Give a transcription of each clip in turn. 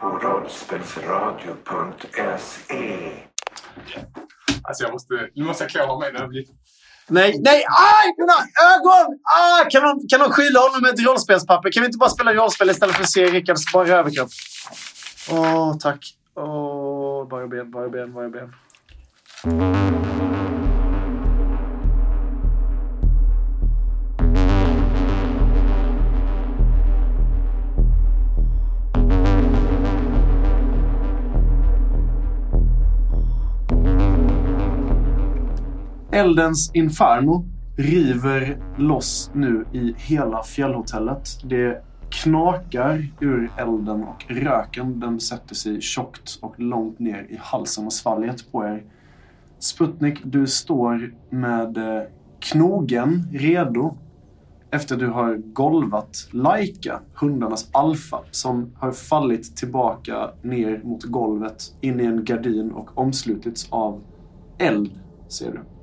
på rollspelsradio.se. Alltså jag måste, nu måste jag klä av mig. Det här blir... Nej, nej! Aj! Mina ögon! Ah, kan, de, kan de skylla honom med ett rollspelspapper? Kan vi inte bara spela rollspel istället för att se Rickards bara överkropp? Åh, tack. Åh, bara ben, bara ben, bara ben. Eldens Inferno river loss nu i hela fjällhotellet. Det knakar ur elden och röken den sätter sig tjockt och långt ner i halsen och svalget på er. Sputnik, du står med eh, knogen redo efter du har golvat Laika, hundarnas alfa, som har fallit tillbaka ner mot golvet in i en gardin och omslutits av eld, ser du.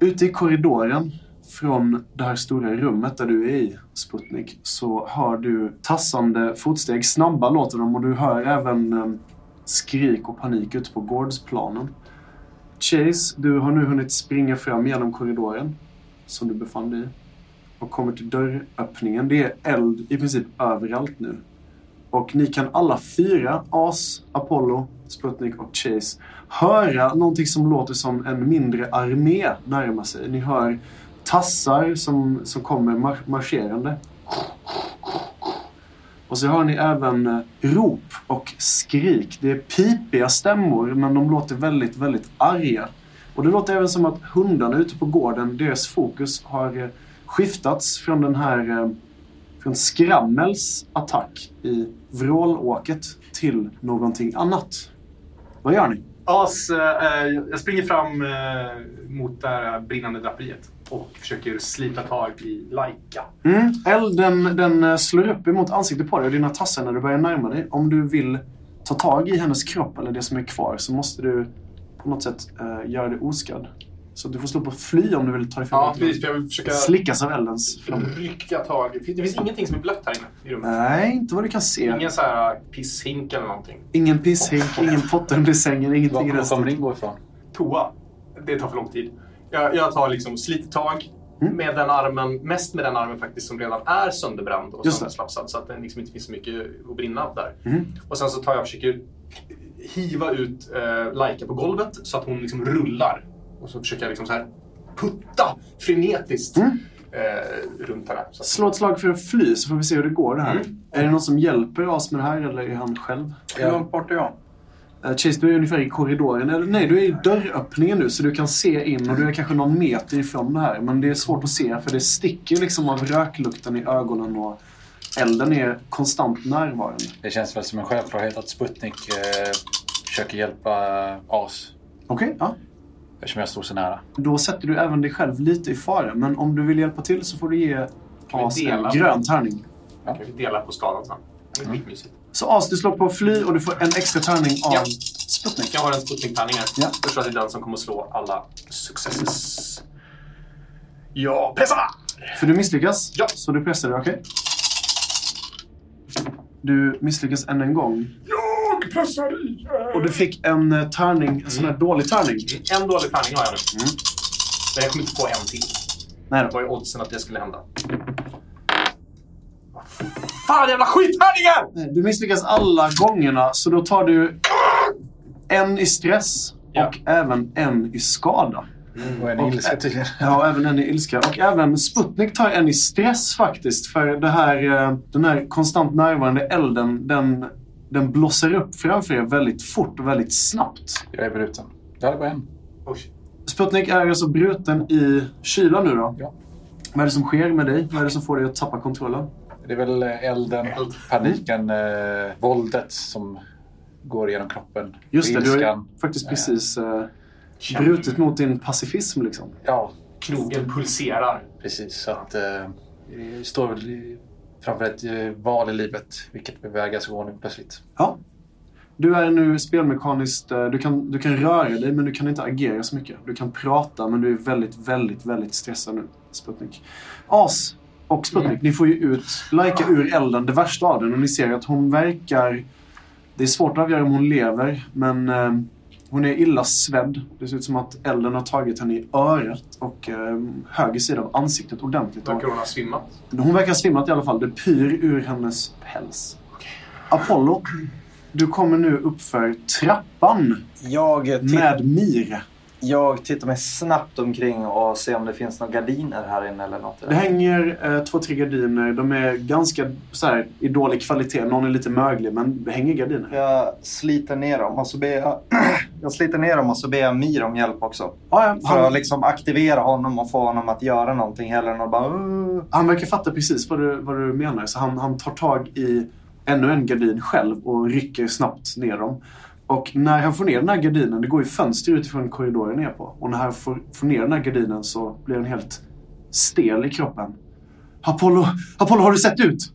Ute i korridoren från det här stora rummet där du är i, Sputnik, så hör du tassande fotsteg. Snabba låter de och du hör även ehm, skrik och panik ute på gårdsplanen. Chase, du har nu hunnit springa fram genom korridoren som du befann dig i och kommer till dörröppningen. Det är eld i princip överallt nu. Och ni kan alla fyra, As, Apollo, Sputnik och Chase, höra någonting som låter som en mindre armé närma sig. Ni hör tassar som, som kommer mar- marscherande. Och så hör ni även eh, rop och skrik. Det är pipiga stämmor, men de låter väldigt, väldigt arga. Och det låter även som att hundarna ute på gården, deras fokus har eh, skiftats från den här eh, från Skrammels attack i vrålåket till någonting annat. Vad gör ni? As, eh, jag springer fram eh, mot det här brinnande draperiet och försöker slita tag i Laika. Mm. Elden den eh, slår upp emot ansiktet på dig och dina tassar när du börjar närma dig. Om du vill ta tag i hennes kropp eller det som är kvar så måste du på något sätt eh, göra det oskadd. Så du får slå på fly om du vill ta ifrån Ja, dig. precis. Jag vill försöka Slickas av eldens flammor. rycka tag. Det finns ingenting som är blött här inne i rummet. Nej, inte vad du kan se. Ingen så här pisshink eller någonting. Ingen pisshink, ingen potta under sängen, ingenting Var i var kommer din gå ifrån? Toa. Det tar för lång tid. Jag, jag tar liksom sliter tag Mm. med den armen, mest med den armen faktiskt som redan är sönderbränd och sönderslafsad så att det liksom inte finns så mycket att brinna av där. Mm. Och sen så tar jag och försöker hiva ut eh, Laika på golvet så att hon liksom rullar. Och så försöker jag liksom så här putta frenetiskt Mm. eh, runt henne. Så Slå ett slag för att fly så får vi se hur det går det här. Mm. Är det någon som hjälper oss med det här eller är han själv? Hur långt bort är jag? Eh, Chase, du är ungefär i korridoren. Eller nej, du är i dörröppningen nu så du kan se in och du är kanske någon meter ifrån det här. Men det är svårt att se för det sticker liksom av röklukten i ögonen och elden är konstant närvarande. Det känns väl som en självklarhet att Sputnik eh, försöker hjälpa As. Okej, ja. Eftersom jag står så nära. Då sätter du även dig själv lite i fara. Men om du vill hjälpa till så får du ge As en dela? grön tärning. kan vi dela på skadan sen. Det är skitmysigt. Så As, du slår på fly och du får en extra tärning av Ja. Sputnik. Jag har en Sputnik-tärning här. Ja. Jag tror att det är den som kommer att slå alla successes. Ja, pressa! För du misslyckas. Ja. Så du pressar dig, okej? Du misslyckas än en gång. I! Och du fick en eh, tärning, en sån här dålig tärning. En dålig tärning har jag nu. Mm. Men jag kommer inte få en till. Nej Vad är oddsen att det skulle hända? Fan jävla skittärningar! Nej, Du misslyckas alla gångerna, så då tar du en i stress Ja. och även en i skada. Och en Och- ilska tydligen. Ja, även en i ilska. Och även Sputnik tar en i stress faktiskt. För det här, eh, den här konstant närvarande elden, den, den blossar upp framför er väldigt fort och väldigt snabbt. Jag är bruten. Jag hade bara en. Oj. Sputnik är alltså bruten i kyla nu då. Ja. Vad är det som sker med dig? Vad är det som får dig att tappa kontrollen? Det är väl eh, elden, Eld. paniken, eh, våldet som går genom kroppen. Just det, du har faktiskt precis eh, brutit mot din pacifism liksom. Ja, Knogen pulserar. precis. Så att eh, står väl i- framför ett eh, val i livet. Vilket väg jag ska gå nu plötsligt. Ja. Du är nu spelmekaniskt, eh, du kan, du kan röra dig men du kan inte agera så mycket. Du kan prata men du är väldigt, väldigt, väldigt stressad nu, Sputnik. As och Sputnik, ni får ju ut Laika ur elden, det värsta av den och ni ser att hon verkar Det är svårt att avgöra om hon lever, men eh, hon är illa svedd. Det ser ut som att elden har tagit henne i örat och eh, höger sida av ansiktet ordentligt. Och Verkar hon ha svimmat? hon verkar ha svimmat i alla fall. Det pyr ur hennes päls. Apollo, du kommer nu uppför trappan Jag, med Mire. Jag tittar mig snabbt omkring och ser om det finns några gardiner här inne eller något. Det hänger eh, två, tre gardiner. De är ganska så här, i dålig kvalitet. Någon är lite möglig, men det hänger gardiner. Jag sliter ner dem och så ber jag, jag sliter ner dem och så ber jag Mir om hjälp också. Ja, ja, För att liksom aktivera honom och få honom att göra någonting hellre än att bara... "Uh." han verkar fatta precis vad du, vad du menar. Så han, han tar tag i ännu en gardin själv och rycker snabbt ner dem. Och när han får ner den här gardinen, det går ju fönster utifrån korridoren ner på. Och när han får, får ner den här gardinen så blir han helt stel i kroppen. Apollo, Apollo har du sett ut?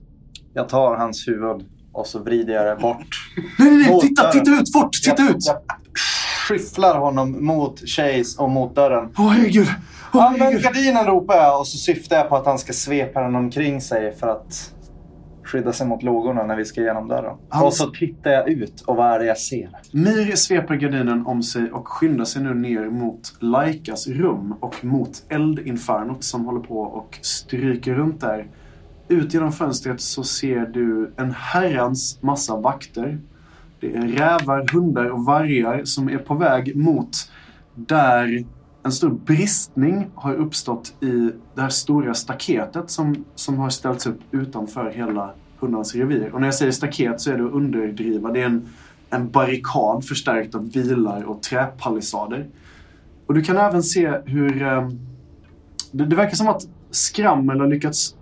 Jag tar hans huvud och så vrider jag det bort. Nej, nej, nej, titta, titta ut, fort, titta jag, ut! Jag skyfflar honom mot Chase och mot dörren. Åh herregud! Åh Använd gardinen ropar jag och så syftar jag på att han ska svepa den omkring sig för att skydda sig mot lågorna när vi ska igenom dörren. Han- Och så tittar jag ut och vad är det jag ser? Mir sveper gardinen om sig och skyndar sig nu ner mot Laikas rum och mot eldinfernot som håller på och stryker runt där. Ut genom fönstret så ser du en herrans massa vakter. Det är rävar, hundar och vargar som är på väg mot där en stor bristning har uppstått i det här stora staketet som, som har ställts upp utanför hela hundarnas revir. Och när jag säger staket så är det att underdriva. Det är en, en barrikad förstärkt av bilar och träpalissader. Och du kan även se hur... Eh, det, det verkar som att Skrammel har lyckats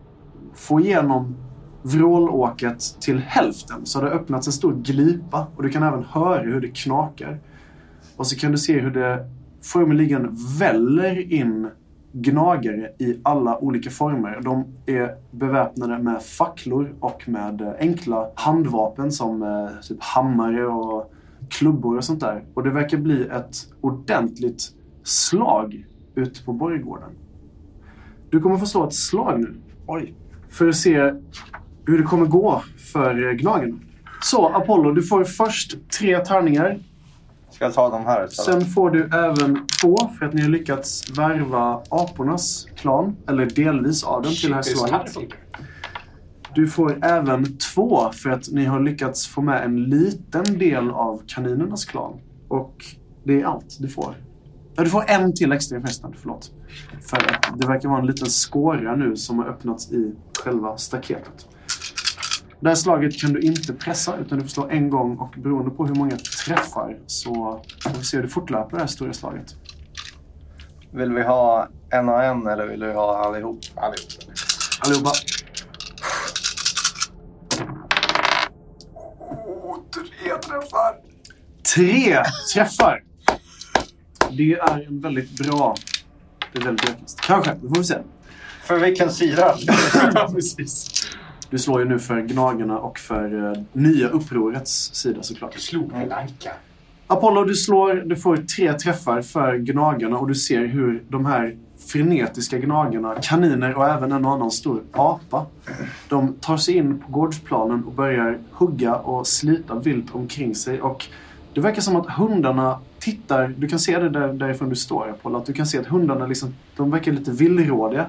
få igenom vrålåket till hälften. Så har det öppnats en stor glipa och du kan även höra hur det knakar. Och så kan du se hur det formligen väller in gnagare i alla olika former. De är beväpnade med facklor och med eh, enkla handvapen som eh, typ hammare och klubbor och sånt där. Och det verkar bli ett ordentligt slag ute på borggården. Du kommer få slå ett slag nu. Oj. För att se hur det kommer gå för eh, gnagen. Så Apollo, du får först tre tärningar. Ska jag ta de här istället? Sen får du även två för att ni har lyckats värva apornas klan. Eller delvis av den till det här slaget. Du får även två för att ni har lyckats få med en liten del av kaninernas klan. Och det är allt du får. Ja, du får en till extra förresten, förlåt. För att det verkar vara en liten skåra nu som har öppnats i själva staketet. Det här slaget kan du inte pressa utan du får slå en gång och beroende på hur många träffar så får vi se hur du fortlöper det här stora slaget. Vill vi ha en och en eller vill vi ha allihop? Allihop. Allihopa. Tre träffar! Tre träffar! Det är en väldigt bra... Det är väldigt rättvist. Kanske, det får vi se. För vilken sida? Precis. Du slår ju nu för Gnagarna och för eh, nya upprorets sida såklart. Slog Lanka. Apollo, du slår, du får tre träffar för Gnagarna och du ser hur de här frenetiska Gnagarna, kaniner och även en annan stor apa, de tar sig in på gårdsplanen och börjar hugga och slita vilt omkring sig. Och det verkar som att hundarna tittar, du kan se det där, därifrån du står Apollo, att du kan se att hundarna liksom, de verkar lite villrådiga.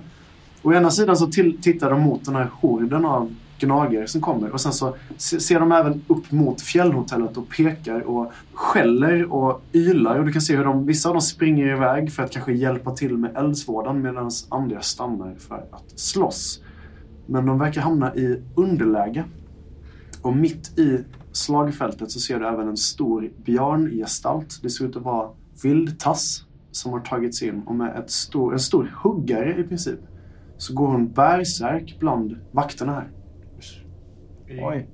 Å ena sidan så till, tittar de mot den här horden av gnagare som kommer och sen så ser de även upp mot fjällhotellet och pekar och skäller och ylar och du kan se hur de, vissa av dem springer iväg för att kanske hjälpa till med eldsvådan medan andra stannar för att slåss. Men de verkar hamna i underläge. Och mitt i slagfältet så ser du även en stor björngestalt. Det ser ut att vara vildtass som har tagits in och med ett stor, en stor huggare i princip så går hon bärsärk bland vakterna här. Oj.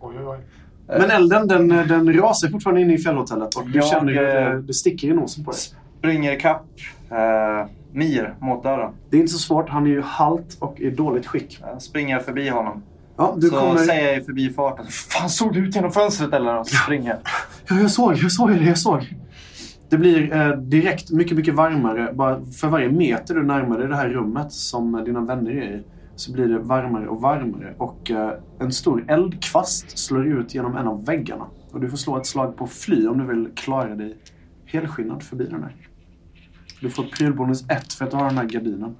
Oj, oj, oj. Men elden den, den rasar fortfarande inne i fjällhotellet och du Jag, känner hur eh, det, det sticker i nosen på dig. Springer ikapp eh, Mir mot dörren. Det är inte så svårt, han är ju halt och i dåligt skick. Jag springer förbi honom. Ja, du så kommer... säger jag i förbifarten. Fan såg du ut genom fönstret eller? Och så springer jag. Ja, jag såg, jag såg det, jag såg. Det blir eh, direkt mycket, mycket varmare. Bara för varje meter du närmar dig det här rummet som dina vänner är i så blir det varmare och varmare. Och eh, en stor eldkvast slår ut genom en av väggarna. Och du får slå ett slag på fly om du vill klara dig helskinnad förbi den här. Du får prylbonus 1 för att du har den här gardinen.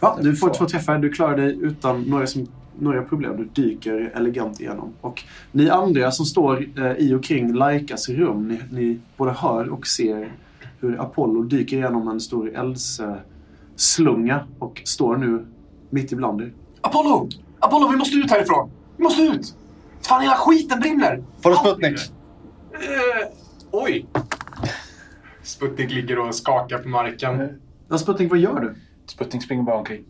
Ja, du får två träffar. Du klarar dig utan några, som, några problem. Du dyker elegant igenom. Och ni andra som står eh, i och kring Laikas rum, ni, ni både hör och ser hur Apollo dyker igenom en stor eldslunga och står nu mitt ibland er. Apollo! Apollo, vi måste ut härifrån! Vi måste ut! Fan, hela skiten brinner! Får du Sputnik? Eh, oj! Sputnik ligger och skakar på marken. Ja, Sputnik, vad gör du? Sputnik springer bara omkring.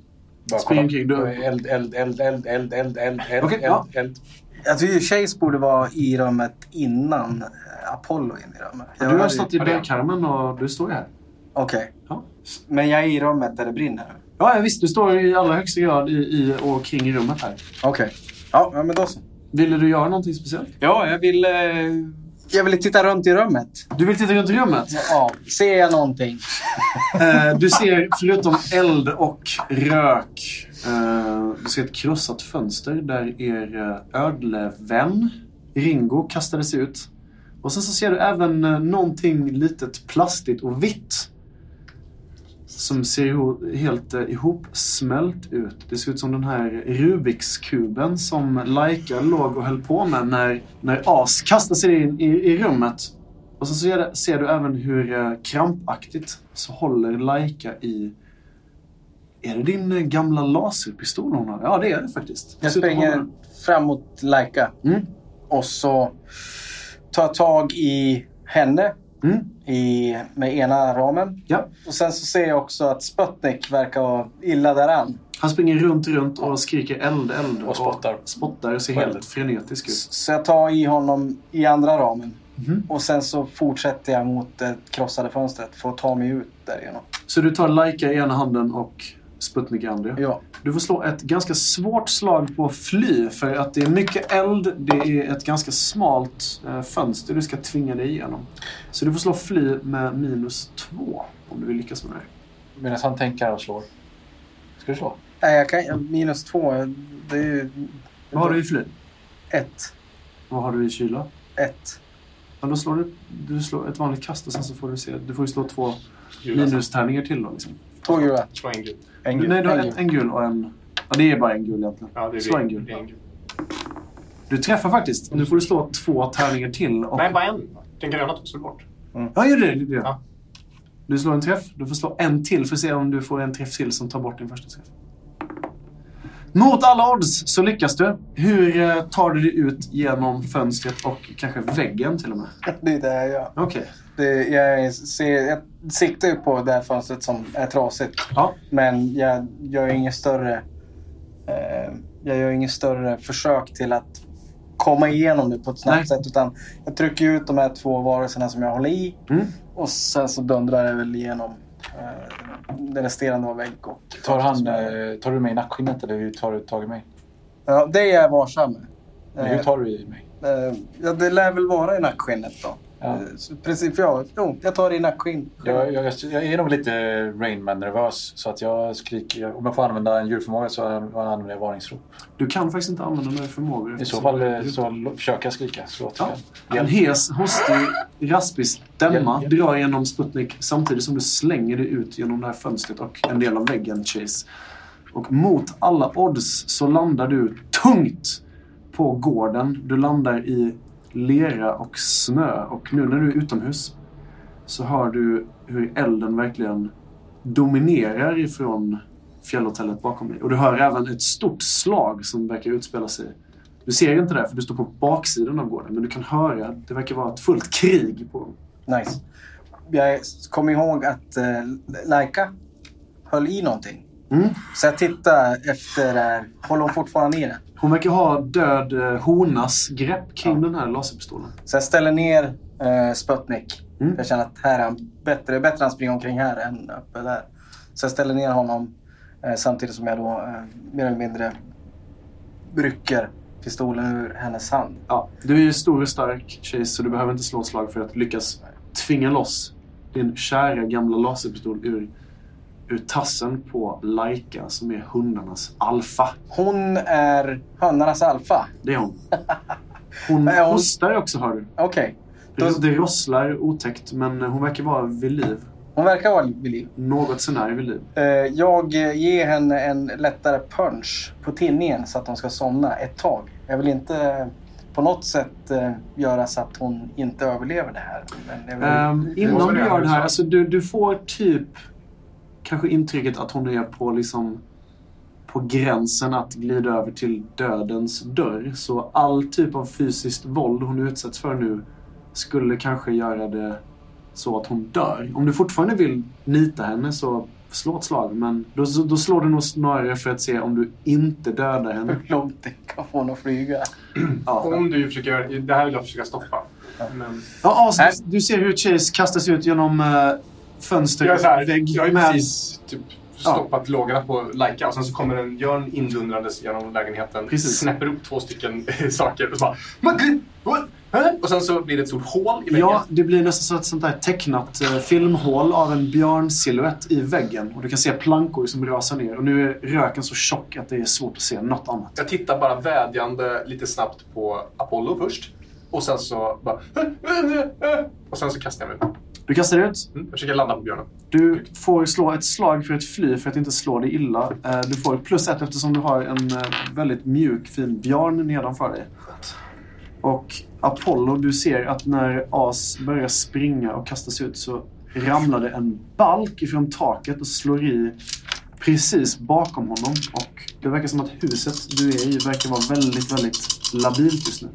Kolla. omkring, du- Eld, eld, eld, eld, eld, eld, eld, eld, Okej, eld, ja. eld. Jag tycker Chase borde vara i rummet innan eh, Apollo är i rummet. Jag Du har stått i dörrkarmen och du står ju här. Okej. Ja. Men jag är i rummet där det brinner? Ja, ja, visst. Du står i allra högsta grad i, i och kring rummet här. Okej. Ja, ja, men då så. Ville du göra någonting speciellt? Ja, jag vill... Eh, jag vill titta runt i rummet. Du vill titta runt rummet? Ja, ser jag någonting? Eh, du ser förutom eld och rök, eh, du ser ett krossat fönster där er eh, ödlevän Ringo kastades ut. Och sen så ser du även någonting litet plastigt och vitt. Som ser helt eh, ihopsmält ut. Det ser ut som den här Rubiks kuben som Laika låg och höll på med när, när As kastade sig in i, i rummet. Och så ser, det, ser du även hur eh, krampaktigt så håller Laika i... Är det din eh, gamla laserpistol hon har? Ja, det är det faktiskt. Jag springer fram mot Laika. Mm. Och så tar tag i henne Mm. i, med ena ramen. Ja. Och sen så ser jag också att Sputnik verkar vara illa däran. Han springer runt, runt och skriker eld, eld. Och spottar. spottar och ser På helt frenetisk ut. Så jag tar i honom i andra ramen. Mhm. Och sen så fortsätter jag mot det krossade fönstret för att ta mig ut därigenom. Så du tar Laika i ena handen och Sputnik i andra? Ja. Du får slå ett ganska svårt slag på fly för att det är mycket eld. Det är ett ganska smalt eh, fönster du ska tvinga dig igenom. Så du får slå fly med minus två om du vill lyckas med det. här. Medan han tänker och slår. Ska du slå? Nej, jag kan, minus två. Det är ju... Vad har du i fly? Ett. Vad har du i kyla? Ett. Ja, då slår du, du slår ett vanligt kast och sen så får du se. Du får ju slå två minustärningar till då. Liksom. Två gula. Slå en gul. En gul. Nej, du har En en gul och en... Ja, det är bara en gul egentligen. Ja, det är Slå det. en gul. Det är en gul. Du träffar faktiskt. Nu får du slå två tärningar till. Och... Nej, bara en. Den gröna togs väl bort? Ja, gör det. det, det. Ja. Du slår en träff. Du får slå en till för att se om du får en träff till som tar bort din första träff. Mot alla odds så lyckas du. Hur eh, tar du dig ut genom fönstret och kanske väggen till och med? Det är det jag gör. Okej. Det, jag, ser, jag siktar ju på det här fönstret som är trasigt. Ja. Men jag gör inget större... Eh, jag gör inget större försök till att komma igenom det på ett snabbt Nej. sätt. Utan jag trycker ut de här två varelserna som jag håller i. Mm. Och sen så dundrar jag väl igenom det resterande av vägg och... Tar, han, eh, tar du mig i nackskinnet eller hur tar du tag i mig? Ja, det är jag varsam med. Men hur tar du i mig? Eh, ja, det lär väl vara i nackskinnet då. Ja. Eh, Precis, för jag, jo, jag tar det i nackskinn. Jag, jag, jag är nog lite Rainman-nervös så att jag skriker. Om jag får använda en djurförmåga så använder jag varningsrop. Du kan faktiskt inte använda några förmågor. I så fall eh, så försöker jag skrika. Ja. jag. En hes, hostig, raspig stämma Hjälp, hjälp. drar genom Sputnik samtidigt som du slänger dig ut genom det här fönstret och en del av väggen, Chase. Och mot alla odds så landar du tungt på gården. Du landar i lera och snö. Och nu när du är utomhus så hör du hur elden verkligen dominerar ifrån fjällhotellet bakom dig. Och du hör även ett stort slag som verkar utspela sig du ser inte det för du står på baksidan av gården, men du kan höra. Det verkar vara ett fullt krig på. Nice. Jag kommer ihåg att eh, Laika höll i någonting. Mm. Så jag tittar efter det här. Håller hon fortfarande i den? Hon verkar ha död eh, honas grepp kring den här laserpistolen. Så jag ställer ner eh, Sputnik. Mm. Jag känner att här är han bättre. bättre han springer omkring här än uppe där. Så jag ställer ner honom eh, samtidigt som jag då eh, mer eller mindre rycker pistolen ur hennes hand. Ja, du är ju stor och stark, Chase, så du behöver inte slå ett slag för att lyckas tvinga loss din kära gamla laserpistol ur, ur tassen på Laika som är hundarnas alfa. Hon är hönnarnas alfa. Det är hon. Hon hostar också hör du. Okej. Då- Det, rosslar otäckt men hon verkar vara vid liv. Hon verkar vara vid liv. Något sånär vid liv. Eh, Jag ger henne en lättare punch på tinningen så att hon ska somna ett tag. Jag vill inte eh, på något sätt eh, göra så att hon inte överlever det här. Vill... Um, innan du gör det här, här alltså du, du får typ kanske intrycket att hon är på liksom på gränsen att glida över till dödens dörr. Så all typ av fysiskt våld hon utsätts för nu skulle kanske göra det så att hon dör. Om du fortfarande vill nita henne så slå ett slag. Men då, då slår du nog snarare för att se om du inte dödar henne. Hur långt det kan få henne att flyga. Ja. Om du försöker... Det här vill jag försöka stoppa. Men Ja, Nej. du, du ser hur Chase kastas ut genom äh, fönster jag, har precis typ, stoppat lågorna på Laika och sen så kommer en Björn indundrandes genom lägenheten. Precis. Snäpper upp två stycken saker och så bara... Och sen så blir det ett stort hål i väggen. Ja, det blir nästan så ett sånt där tecknat eh, filmhål av en björnsilhuett i väggen. Och du kan se plankor som rasar ner. Och nu är röken så tjock att det är svårt att se något annat. Jag tittar bara vädjande lite snabbt på Apollo först. Och sen så bara... Och sen så kastar jag mig. Du kastar ut. Mm, jag försöker landa på björnen. Du får slå ett slag för att fly för att inte slå dig illa. Eh, Du får plus ett eftersom du har en eh, väldigt mjuk, fin björn nedanför dig. Och Apollo, du ser att när As börjar springa och kastas ut så ramlar det en balk ifrån taket och slår i precis bakom honom. Och det verkar som att huset du är i verkar vara väldigt, väldigt labilt just nu.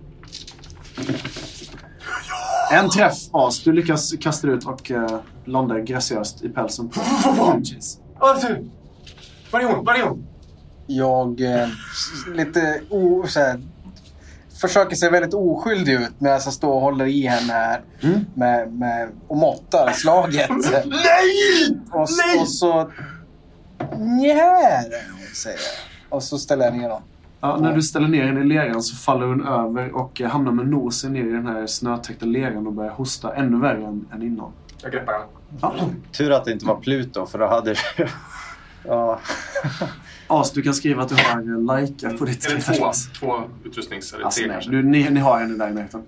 En träff As. Du lyckas kasta ut och uh, landar graciöst i pälsen på du! Var är hon? Var är hon? Jag eh, lite o, så här, försöker se väldigt oskyldig ut medan jag står och håller i henne här Mm. med, med, och måttar slaget. Nej! Och, Nej! och så... Njär, säger jag. Och så ställer jag ner dem. Ja, när du ställer ner henne i leran så faller hon över och eh, hamnar med nosen ner i den här snötäckta leran och börjar hosta ännu värre än, än innan. Jag greppar henne. Ja. Tur att det inte var Pluto för då hade du... ja. As, du kan skriva att du har en Laika på ditt Är det två, två utrustnings... Eller Alltså, tre nej, kanske? du, ni, ni har henne där i närheten.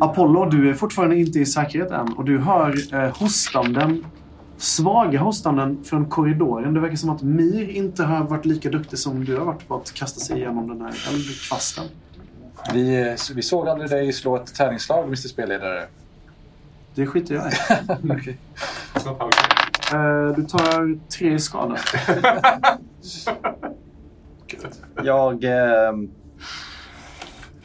Apollo, du är fortfarande inte i säkerhet än och du hör eh, hostanden, svaga hostanden från korridoren. Det verkar som att Mir inte har varit lika duktig som du har varit på att kasta sig igenom den här eldkvasten. Vi, vi såg aldrig dig slå ett tärningsslag, Mr Spelledare. Det skiter jag i. Halv. Eh, du tar tre i skada. Jag...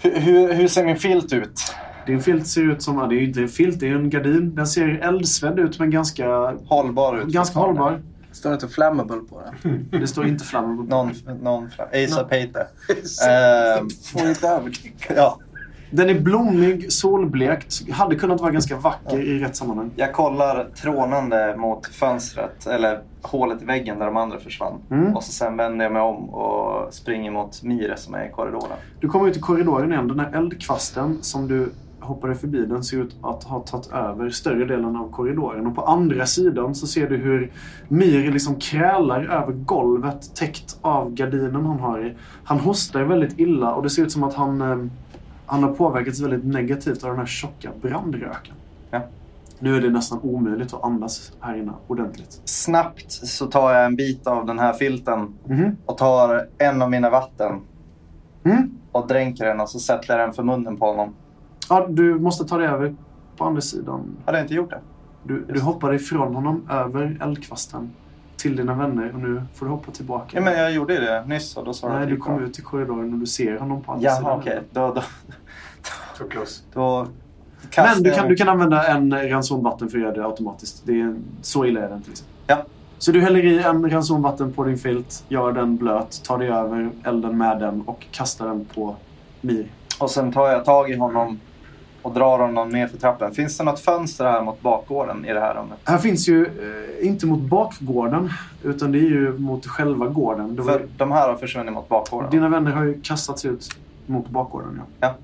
hur, hur, hur ser min filt ut? Din filt ser ut som, ja, det är ju inte en filt, det är en gardin. Den ser eldsvedd ut men ganska, Hållbar ut? ganska hållbar. Står det inte flammable på den? Det står inte flammable på. Någon, någon Asa No. Peter. Så Ehm, Får inte övertyga. ja. Den är blommig, solblekt, hade kunnat vara ganska vacker i rätt sammanhang. Jag kollar trånande mot fönstret, eller hålet i väggen där de andra försvann. Mm. Och så sen vänder jag mig om och springer mot Mire som är i korridoren. Du kommer ut i korridoren igen. Den här eldkvasten som du hoppade förbi den ser ut att ha tagit över större delen av korridoren. Och på andra sidan så ser du hur Myr liksom krälar över golvet täckt av gardinen han har i. Han hostar väldigt illa och det ser ut som att han, eh, han har påverkats väldigt negativt av den här tjocka brandröken. Ja. Nu är det nästan omöjligt att andas här inne ordentligt. Snabbt så tar jag en bit av den här filten Mhm. och tar en av mina vatten Mm. och dränker den och så sätter jag den för munnen på honom. Ja, du måste ta dig över på andra sidan. Hade jag inte gjort det? Du, du hoppar ifrån honom över eldkvasten till dina vänner och nu får du hoppa tillbaka. Ja, men jag gjorde ju det nyss och då sa Nej, du kom ut i korridoren och du ser honom på andra Jaha, sidan. okej. Då, då, då kastar Men du kan, du kan använda en ranson för att göra det automatiskt. Det är, så illa är det inte. Liksom. Ja. Så du häller i en ranson på din filt, gör den blöt, tar dig över elden med den och kastar den på Mir. Och sen tar jag tag i honom och drar honom ner för trappen. Finns det något fönster här mot bakgården i det här rummet? Här finns ju eh, inte mot bakgården, utan det är ju mot själva gården. Det var, För de här har försvunnit mot bakgården. Dina vänner har ju kastats ut mot bakgården, ja.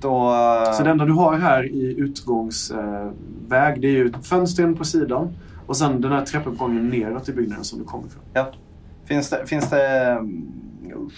Då... eh, Så det enda du har här i utgångsväg, det är ju fönstren på sidan och sen den här trappuppgången neråt i byggnaden som du kommer ifrån. Finns det... Finns det mm,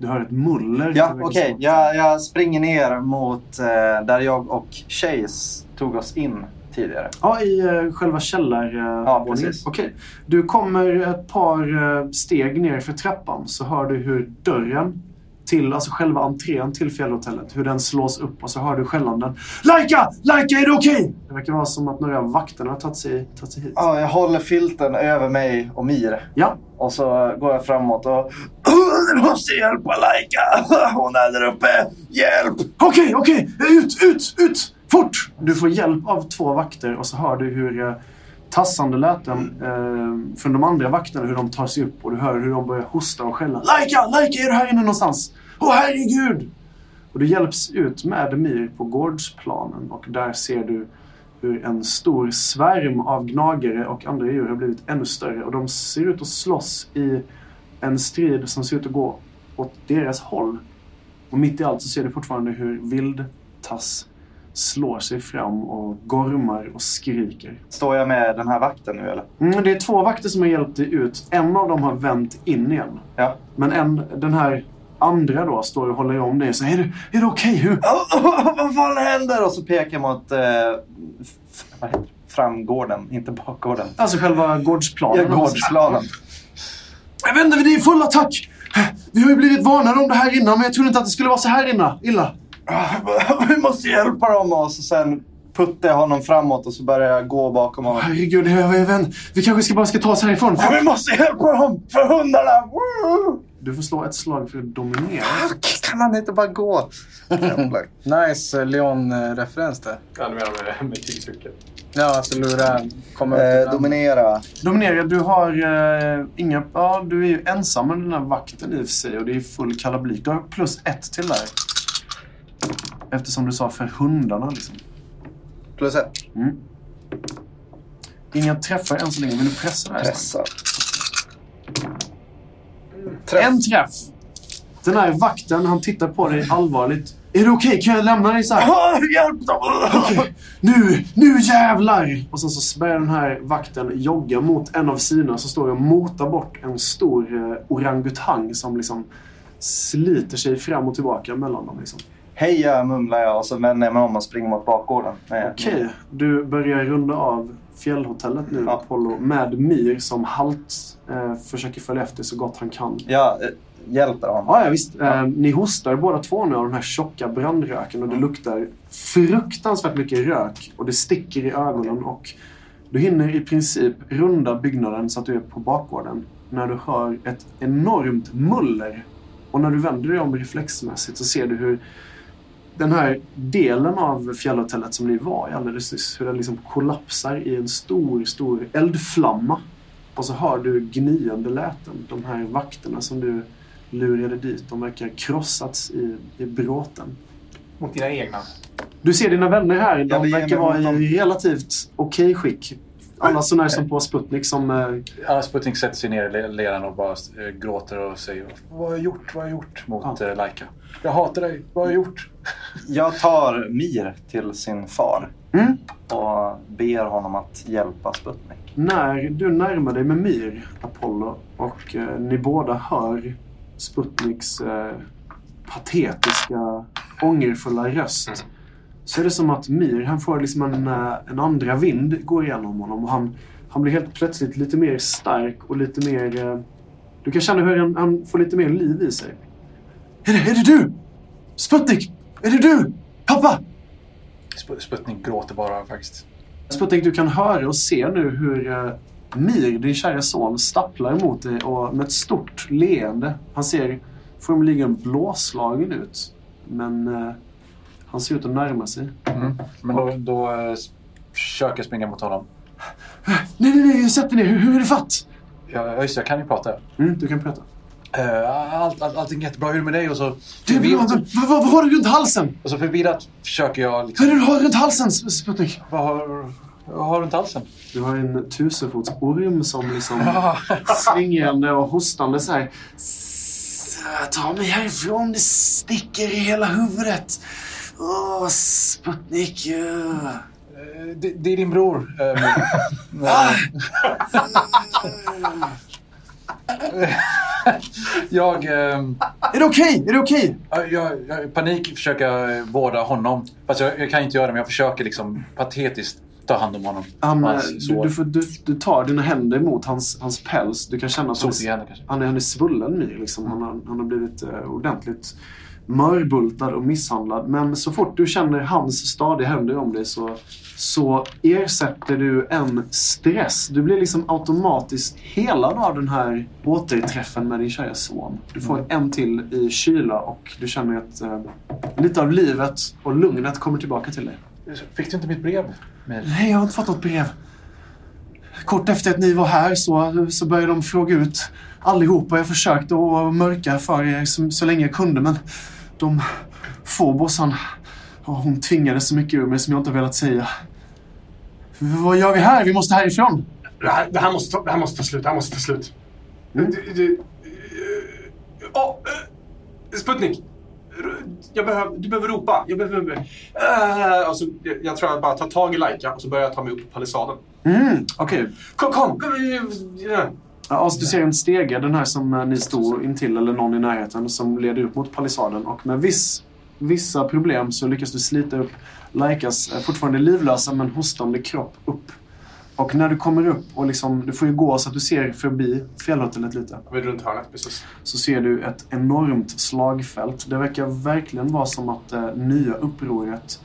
Du hör ett muller. Ja, okej. att- Jag, jag springer ner mot eh, där jag och Chase tog oss in tidigare. Ja, i uh, själva källarvåningen. Ja, precis. Okej. Du kommer ett par eh, steg ner för trappan så hör du hur dörren till, alltså själva entrén till fjällhotellet, hur den slås upp och så hör du skällanden. Laika! Laika, är det okej? Det verkar vara som att några av vakterna har tagit sig, tagit sig hit. Ja, jag håller filten över mig och Mir. Ja. Och så går jag framåt och... Du måste hjälpa Laika! Hon är där uppe! Hjälp! Okej, okej! Ut, ut, ut! Fort! Du får hjälp av två vakter och så hör du hur eh, tassande läten eh, från de andra vakterna, hur de tar sig upp och du hör hur de börjar hosta och skälla. Laika, Laika, är du här inne någonstans? Åh herregud! Och du hjälps ut med Demir på gårdsplanen och där ser du hur en stor svärm av gnagare och andra djur har blivit ännu större och de ser ut att slåss i en strid som ser ut att gå åt deras håll. Och mitt i allt så ser du fortfarande hur Vildtass slår sig fram och gormar och skriker. Står jag med den här vakten nu eller? Mm, det är två vakter som har hjälpt dig ut. En av dem har vänt in igen. Ja. Men en, den här andra då står och håller om dig och säger Är du, är du okej? Hur? Vad fan händer? Och så pekar jag mot... Eh, det? Framgården, inte bakgården. Alltså själva gårdsplanen. Ja, gårdsplanen. Jag vet inte, det är full attack! Vi har ju blivit varnade om det här innan, men jag trodde inte att det skulle vara så här inna, illa. Vi måste hjälpa dem! Och så sen puttar jag honom framåt och så börjar jag gå bakom honom. Herregud, jag, jag vet, vi kanske ska bara ska ta oss härifrån. Ja, Vi måste hjälpa dem! För hundarna! Woo! Du får slå ett slag för att dominera. Kan han inte bara gå? Nice eh, Leon-referens där. Ja, du menar med, med krigscykel. Ja, alltså lura, komma Eh, dominera. Dominera, du har eh, inga... Ja, du är ju ensam med den här vakten i och för sig och det är full kalabalik. Du har plus ett till där. Eftersom du sa för hundarna liksom. Plus ett. Mm. Inga träffar än så länge. Vill du pressa det här? Pressa. En träff! Den här vakten, han tittar på dig allvarligt. Är det okej? Kan jag lämna dig så här? Ah, Hjälp dem! Okej, nu, nu jävlar! Och sen så börjar den här vakten jogga mot en av sina som står och motar bort en stor eh, orangutang som liksom sliter sig fram och tillbaka mellan dem. Liksom. Heja mumlar jag och så vänder jag mig om och springer mot bakgården. Okej, du börjar runda av fjällhotellet nu, Ja. Apollo, med Mir som halt eh, försöker följa efter så gott han kan. Jag eh, hjälper honom. Ja, ja visst. Eh, ni hostar båda två nu av den här tjocka brandröken och det luktar fruktansvärt mycket rök och det sticker i ögonen och du hinner i princip runda byggnaden så att du är på bakgården när du hör ett enormt muller. Och när du vänder dig om reflexmässigt så ser du hur den här delen av fjällhotellet som ni var i alldeles nyss, hur den liksom kollapsar i en stor, stor eldflamma. Och så hör du gnyende läten. De här vakterna som du lurade dit, de verkar krossats i, i bråten. Mot dina egna. Du ser dina vänner här, Ja, de ger verkar vara dem. i relativt okej skick. Alla sådana här som på Sputnik som... eh, Alla Sputnik sätter sig ner i le- leran och bara eh, gråter och säger Vad har jag gjort? Vad har jag gjort? Mot Ja. eh, Laika. Jag hatar dig. Vad har jag gjort? Jag tar Mir till sin far Mm. och ber honom att hjälpa Sputnik. När du närmar dig med Mir, Apollo, och eh, ni båda hör Sputniks eh, patetiska, ångerfulla röst. Så är det som att Mir, han får liksom en, eh, en andra vind går igenom honom. Och han, han blir helt plötsligt lite mer stark och lite mer... Eh, du kan känna hur han, han får lite mer liv i sig. Är det, är det du? Sputnik! Är det du? Pappa! Sp- Sputnik gråter bara faktiskt. Sputnik, du kan höra och se nu hur eh, Mir, din kära son, stapplar emot dig och med ett stort leende. Han ser formligen blåslagen ut. Men eh, han ser ut att närma sig. Mm. Men då, då eh, försöker jag springa mot honom. Nej, nej, nej, sätt dig ner. Hur, hur är det fatt? Ja, just det, jag kan ju prata. Mm, du kan prata. Uh, allt, allt, allting är jättebra. Hur är det med dig? Och så, bra, men vad, vad, vad har du runt halsen? och så förvirrat försöker jag Vad är liksom... det du har runt halsen, Sp- Sputnik? Vad har, har du runt halsen? Du har en tusenfotsorm som liksom Ah, svingande och hostande så här. "S- Ta mig härifrån, det sticker i hela huvudet. Åh, Sputnik. ja." eh, det, det är din bror. eh, men- jag, ehm, Är det okej? Är det okej? jag, jag, jag panik försöker jag vårda honom. Fast jag, jag kan inte göra det, men jag försöker liksom patetiskt ta hand om honom. Han, hans du, du, får, du, du tar dina händer mot hans, hans päls. Du kan känna att han, kanske. han, är, han är svullen Mir. Liksom. Han, har, han har blivit eh, ordentligt mörbultad och misshandlad. Men så fort du känner hans stadiga händer om dig så, så ersätter du en stress. Du blir liksom automatiskt helad av den här återträffen med din kära son. Du får en till i kyla och du känner att eh, lite av livet och lugnet kommer tillbaka till dig. Fick du inte mitt brev? Mir? Nej, jag har inte fått något brev. Kort efter att ni var här så, så började de fråga ut allihopa. Jag försökte att mörka för er så, så länge jag kunde men de... Han... ja, Hon tvingade så mycket ur mig som jag inte velat säga. Vad gör vi här? Vi måste härifrån. Det här, det här, måste, ta, det här måste ta slut. Det här måste ta slut. Mm. Du, du, åh, eh, Sputnik! Jag behöver, du behöver ropa. Jag behöver... Uh, alltså, jag, jag tror jag bara tar tag i Laika och så börjar jag ta mig upp på palissaden. Mm, okej. Kom, kom! kom ja. Ja, alltså, du ser en stege, den här som eh, ni stod intill, eller någon i närheten, som leder upp mot palissaden. Och med viss, vissa problem så lyckas du slita upp Laikas eh, fortfarande livlösa men hostande kropp upp. Och när du kommer upp och liksom, du får ju gå så att du ser förbi fjällhotellet lite. Är runt hörnet precis. Så ser du ett enormt slagfält. Det verkar verkligen vara som att det nya upproret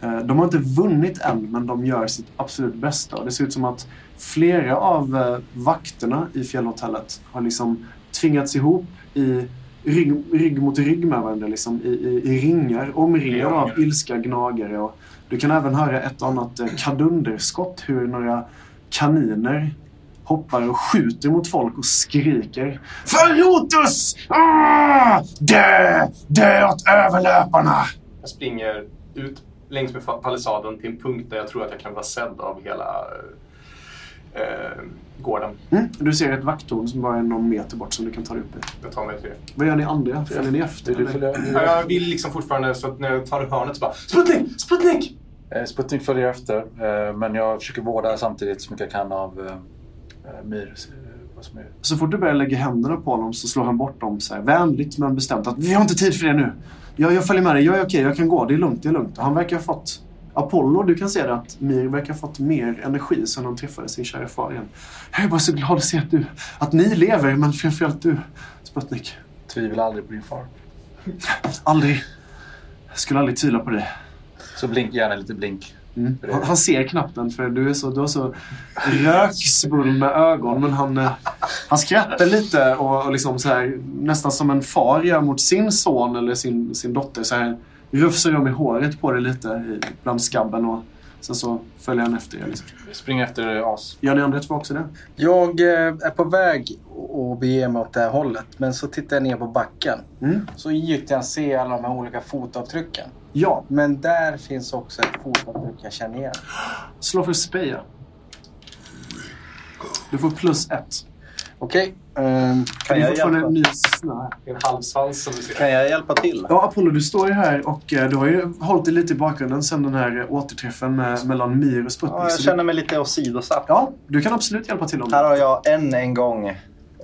Eh, De har inte vunnit än, men de gör sitt absolut bästa. Och Det ser ut som att flera av eh, vakterna i fjällhotellet har liksom tvingats ihop i rygg, rygg mot rygg med varandra. Liksom, i, i, I ringar, omringade av ilska gnagare. Och du kan även höra ett annat eh, kadunderskott, hur några kaniner hoppar och skjuter mot folk och skriker Ferrotus! Ah! Dö! Dö åt överlöparna! Jag springer ut längs med palissaden till en punkt där jag tror att jag kan vara sedd av hela eh, gården. Mm. Du ser ett vakttorn som bara är någon meter bort som du kan ta dig upp i. Jag tar mig till det. Vad gör ni andra? Följer ni efter? Du följer, Ja, Jag vill liksom fortfarande, så att när jag tar hörnet så bara Sputnik! Sputnik! Eh, Sputnik följer efter, eh, men jag försöker vårda samtidigt så mycket jag kan av eh, eh, Myr. Vad som är. Så fort du börjar lägga händerna på honom så slår han bort dem så här, vänligt men bestämt. Att vi har inte tid för det nu. Jag, jag följer med dig. Jag är okej. Jag kan gå. Det är lugnt. Det är lugnt. Och han verkar ha fått... Apollo, du kan se det att Mir verkar ha fått mer energi sen de träffade sin kära far igen. Jag är bara så glad att se att, du, att ni lever, men framförallt du, Sputnik. Tvivla aldrig på din far. Aldrig. Jag skulle aldrig tvivla på dig. Så blink gärna lite blink. Mm. Han, han ser knappt den för du är så, du har så röksvullna ögon. Men han, eh, han skrattar lite och, och liksom så här, nästan som en far gör mot sin son eller sin, sin dotter. Så här, rufsar om i håret på dig lite i, bland skabben och sen så följer han efter er. Liksom. Spring efter as. Gör ni andra två också det? Jag eh, är på väg att bege mig åt det här hållet. Men så tittar jag ner på backen. Mm. Så gick jag se alla de här olika fotavtrycken. Ja, Men där finns också ett fotavtryck jag känner igen. slå för speja. Du får plus ett. Okej. ehm, Det Kan är jag, fortfarande hjälpa? ny snö här. Det är en halvsvans som du ser. kan jag hjälpa till? Ja, Apollo, du står ju här och eh, du har ju hållit dig lite i bakgrunden sen den här återträffen med, mellan Mir och Sputnik. Ja, jag du- känner mig lite åsidosatt. Ja, du kan absolut hjälpa till om Här det. har jag än en gång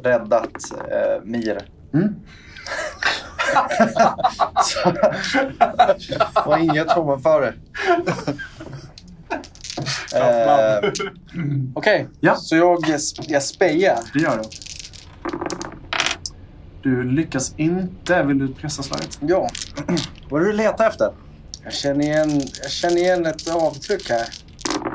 räddat eh, Mir. Mm. Var inget tvåan före. eh, Okej, Ja. så jag, jag spejar. Det gör du. Du lyckas inte. Vill du pressa slaget? Ja, vad är det du letar efter? jag känner, igen, jag känner igen ett avtryck här.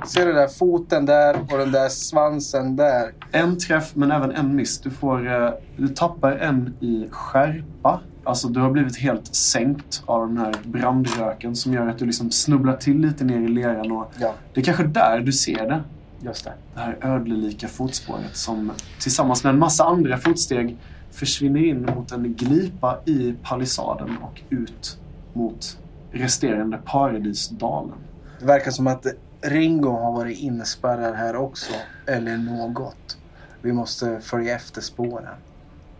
Ser du där foten där och den där svansen där. En träff, men även en miss. Du, får, eh, du tappar en i skärpa. Alltså, du har blivit helt sänkt av den här brandröken som gör att du liksom snubblar till lite ner i leran. Och Ja, det är kanske där du ser det. just det. Det här ödlelika fotspåret som tillsammans med en massa andra fotsteg försvinner in mot en glipa i palissaden och ut mot resterande paradisdalen. Det verkar som att Ringo har varit inspärrad här också. Eller något. Vi måste följa efter spåren.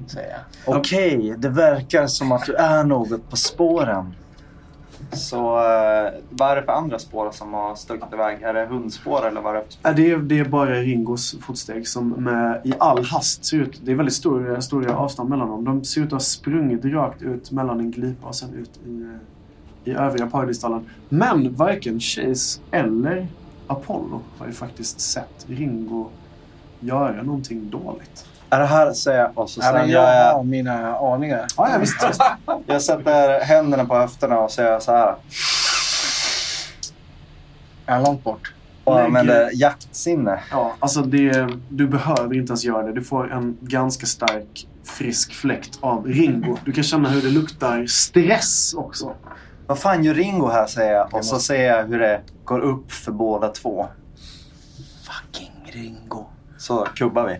Säger jag. Okej, det verkar som att du är något på spåren. Så eh, vad är det för andra spår som har stuckit iväg? Är det hundspår eller vad är det för spår? Ja, Det är, det är bara Ringos fotsteg som med, i all hast ser ut... Det är väldigt stora, stora avstånd mellan dem. De ser ut att ha sprungit rakt ut mellan en glipa och sen ut i, i övriga paradisdalen. Men varken Chase eller Apollo har ju faktiskt sett Ringo göra någonting dåligt. Är det här säger jag och så Ja, sen jag jag, har mina aningar. Ja, ja visst. jag sätter händerna på höfterna och säger så här. Är han långt bort? Och använder jaktsinne. Ja, alltså det, du behöver inte ens göra det. Du får en ganska stark frisk fläkt av Ringo. Du kan känna hur det luktar stress också. Vad fan gör Ringo här säger jag och så ser jag hur det går upp för båda två. Fucking Ringo. Så kubbar vi.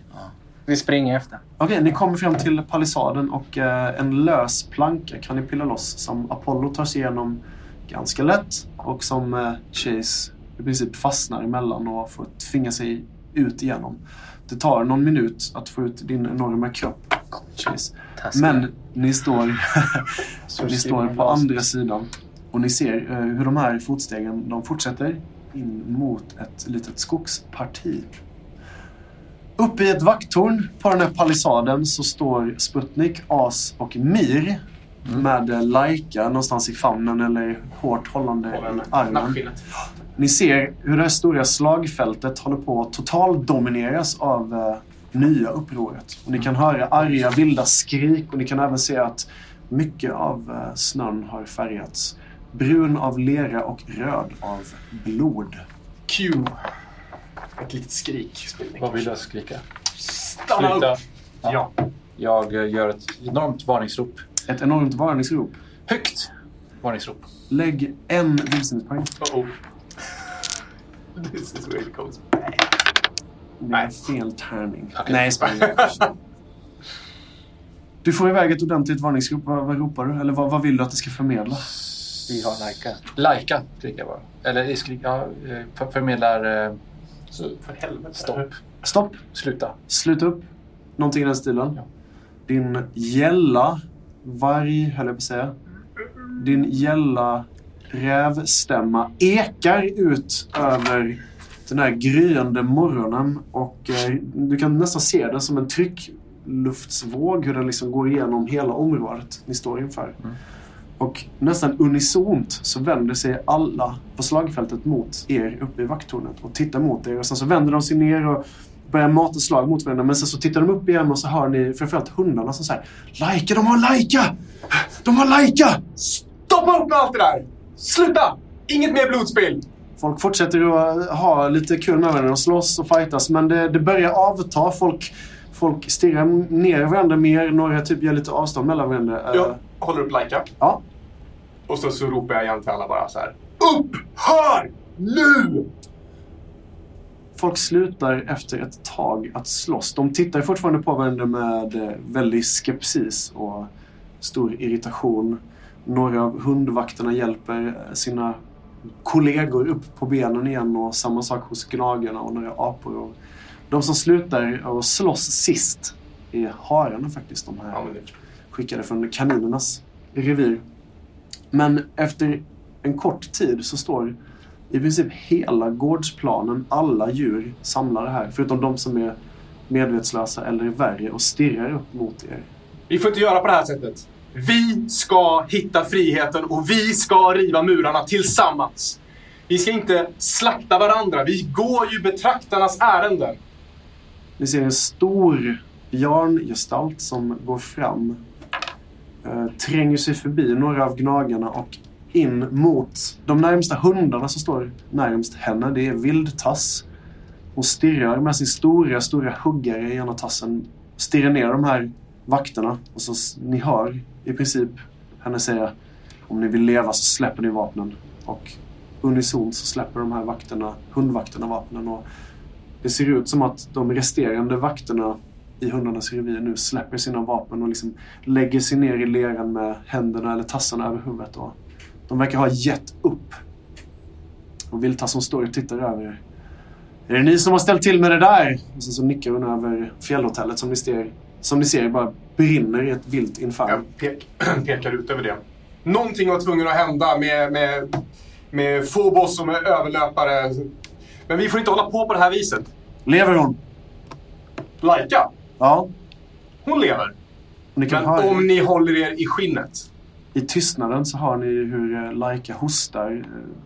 Vi springer efter. Okej, ni kommer fram till palissaden och eh, en lös planka kan ni pilla loss som Apollo tar sig igenom ganska lätt och som eh, Chase i princip fastnar emellan och får tvinga sig ut igenom. Det tar någon minut att få ut din enorma kropp, Chase. Men ni står, ni står på andra sidan och ni ser eh, hur de här fotstegen de fortsätter in mot ett litet skogsparti. Uppe i ett vakttorn på den här palissaden så står Sputnik, As och Mir med eh, Laika någonstans i famnen eller hårt hållande i armen. Ni ser hur det här stora slagfältet håller på att totaldomineras av eh, nya upproret. Och ni kan höra arga vilda skrik och ni kan även se att mycket av eh, snön har färgats brun av lera och röd av blod. Q. Ett litet skrik. Spelning. Vad vill du skrika? Stanna Sluta. upp! Ja. Jag eh, gör ett enormt varningsrop. Ett enormt varningsrop. Högt varningsrop. Lägg en vilsenhetspoäng. Uh-oh. This is where it goes. Det är fel tärning. Okej. Nej, spänning. Du får iväg ett ordentligt varningsrop. Vad, vad ropar du? Eller vad, vad vill du att det ska förmedla? Vi har Laika. Lajka skriker jag bara. Eller skrik, ja, eh, för, förmedlar eh, Så för helvete. stopp. Stopp. Sluta. Sluta upp. Någonting i den stilen. Ja. Din gälla varg, höll jag på att säga. Din gälla rävstämma ekar ut över den här gryende morgonen. Och eh, du kan nästan se det som en tryckluftsvåg, hur den liksom går igenom hela området ni står inför. Och nästan unisont så vänder sig alla på slagfältet mot er uppe i vakttornet och tittar mot er. Och sen så vänder de sig ner och börjar mata slag mot varandra. Men sen så tittar de upp igen och så hör ni framförallt hundarna som säger Laika, de har Laika! De har Laika! Stoppa upp med allt det där! Sluta! Inget mer blodspill! Folk fortsätter att ha lite kul med varandra och slåss och fightas men det, det börjar avta. Folk, folk stirrar ner varandra mer. Några typ gör lite avstånd mellan varandra. Eh, Jag håller upp Laika. ja. Och så, så ropar jag igen till alla bara så här. Upp! Hör! Nu! Folk slutar efter ett tag att slåss. De tittar fortfarande på varandra med eh, väldig skepsis och stor irritation. Några av hundvakterna hjälper eh, sina kollegor upp på benen igen och samma sak hos gnagarna och några apor. Och de som slutar att slåss sist är hararna faktiskt. De här Ja. Skickade från kaninernas revir. Men efter en kort tid så står i princip hela gårdsplanen, alla djur samlade här. Förutom de som är medvetslösa eller värre och stirrar upp mot er. Vi får inte göra på det här sättet. Vi ska hitta friheten och vi ska riva murarna tillsammans. Vi ska inte slakta varandra. Vi går ju betraktarnas ärenden. Ni ser en stor björngestalt som går fram. Eh, tränger sig förbi några av gnagarna och in mot de närmsta hundarna som står närmst henne. Det är Vildtass. Hon stirrar med sin stora, stora huggare i ena tassen. Stirrar ner de här vakterna. Och så ni hör i princip henne säga om ni vill leva så släpper ni vapnen. Och unisont så släpper de här vakterna, hundvakterna vapnen. Och det ser ut som att de resterande vakterna i hundarnas revir nu släpper sina vapen och liksom lägger sig ner i leran med händerna eller tassarna över huvudet. Och de verkar ha gett upp. Och Vildtasson står och tittar över er. Är det ni som har ställt till med det där? Och sen så nickar hon över fjällhotellet som ni ser, som ni ser bara brinner i ett vilt inferno. Jag pek, pekar ut över det. Någonting var tvungen att hända med, med, med Phobos som är överlöpare. Men vi får inte hålla på på det här viset. Lever hon? Laika, Ja. hon lever. Ni kan Men höra. om ni håller er i skinnet. I tystnaden så hör ni hur eh, Laika hostar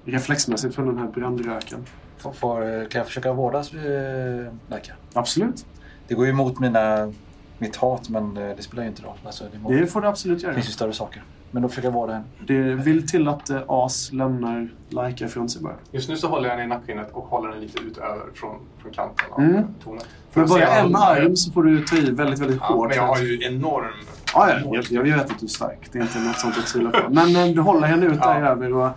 eh, reflexmässigt från den här brandröken. Får, får, kan jag försöka vårda eh, Laika? Absolut. Det går ju emot mina, mitt hat, men eh, det spelar ju inte roll. Alltså, det, må, Det får du absolut det göra. finns ju större saker. Men då försöker jag vårda henne. Det vill till att eh, As lämnar Laika ifrån sig bara. Just nu så håller jag den i nackskinnet och håller den lite utöver från, från kanten av Mm. tornet. För se bara en arm så får du ta i väldigt, väldigt Ja, hårt. men jag har ju enorm... Ja, ja, jag, jag vet att du är stark. Det är inte något sånt att tvivla på. Men eh, du håller henne ut där Ja. över och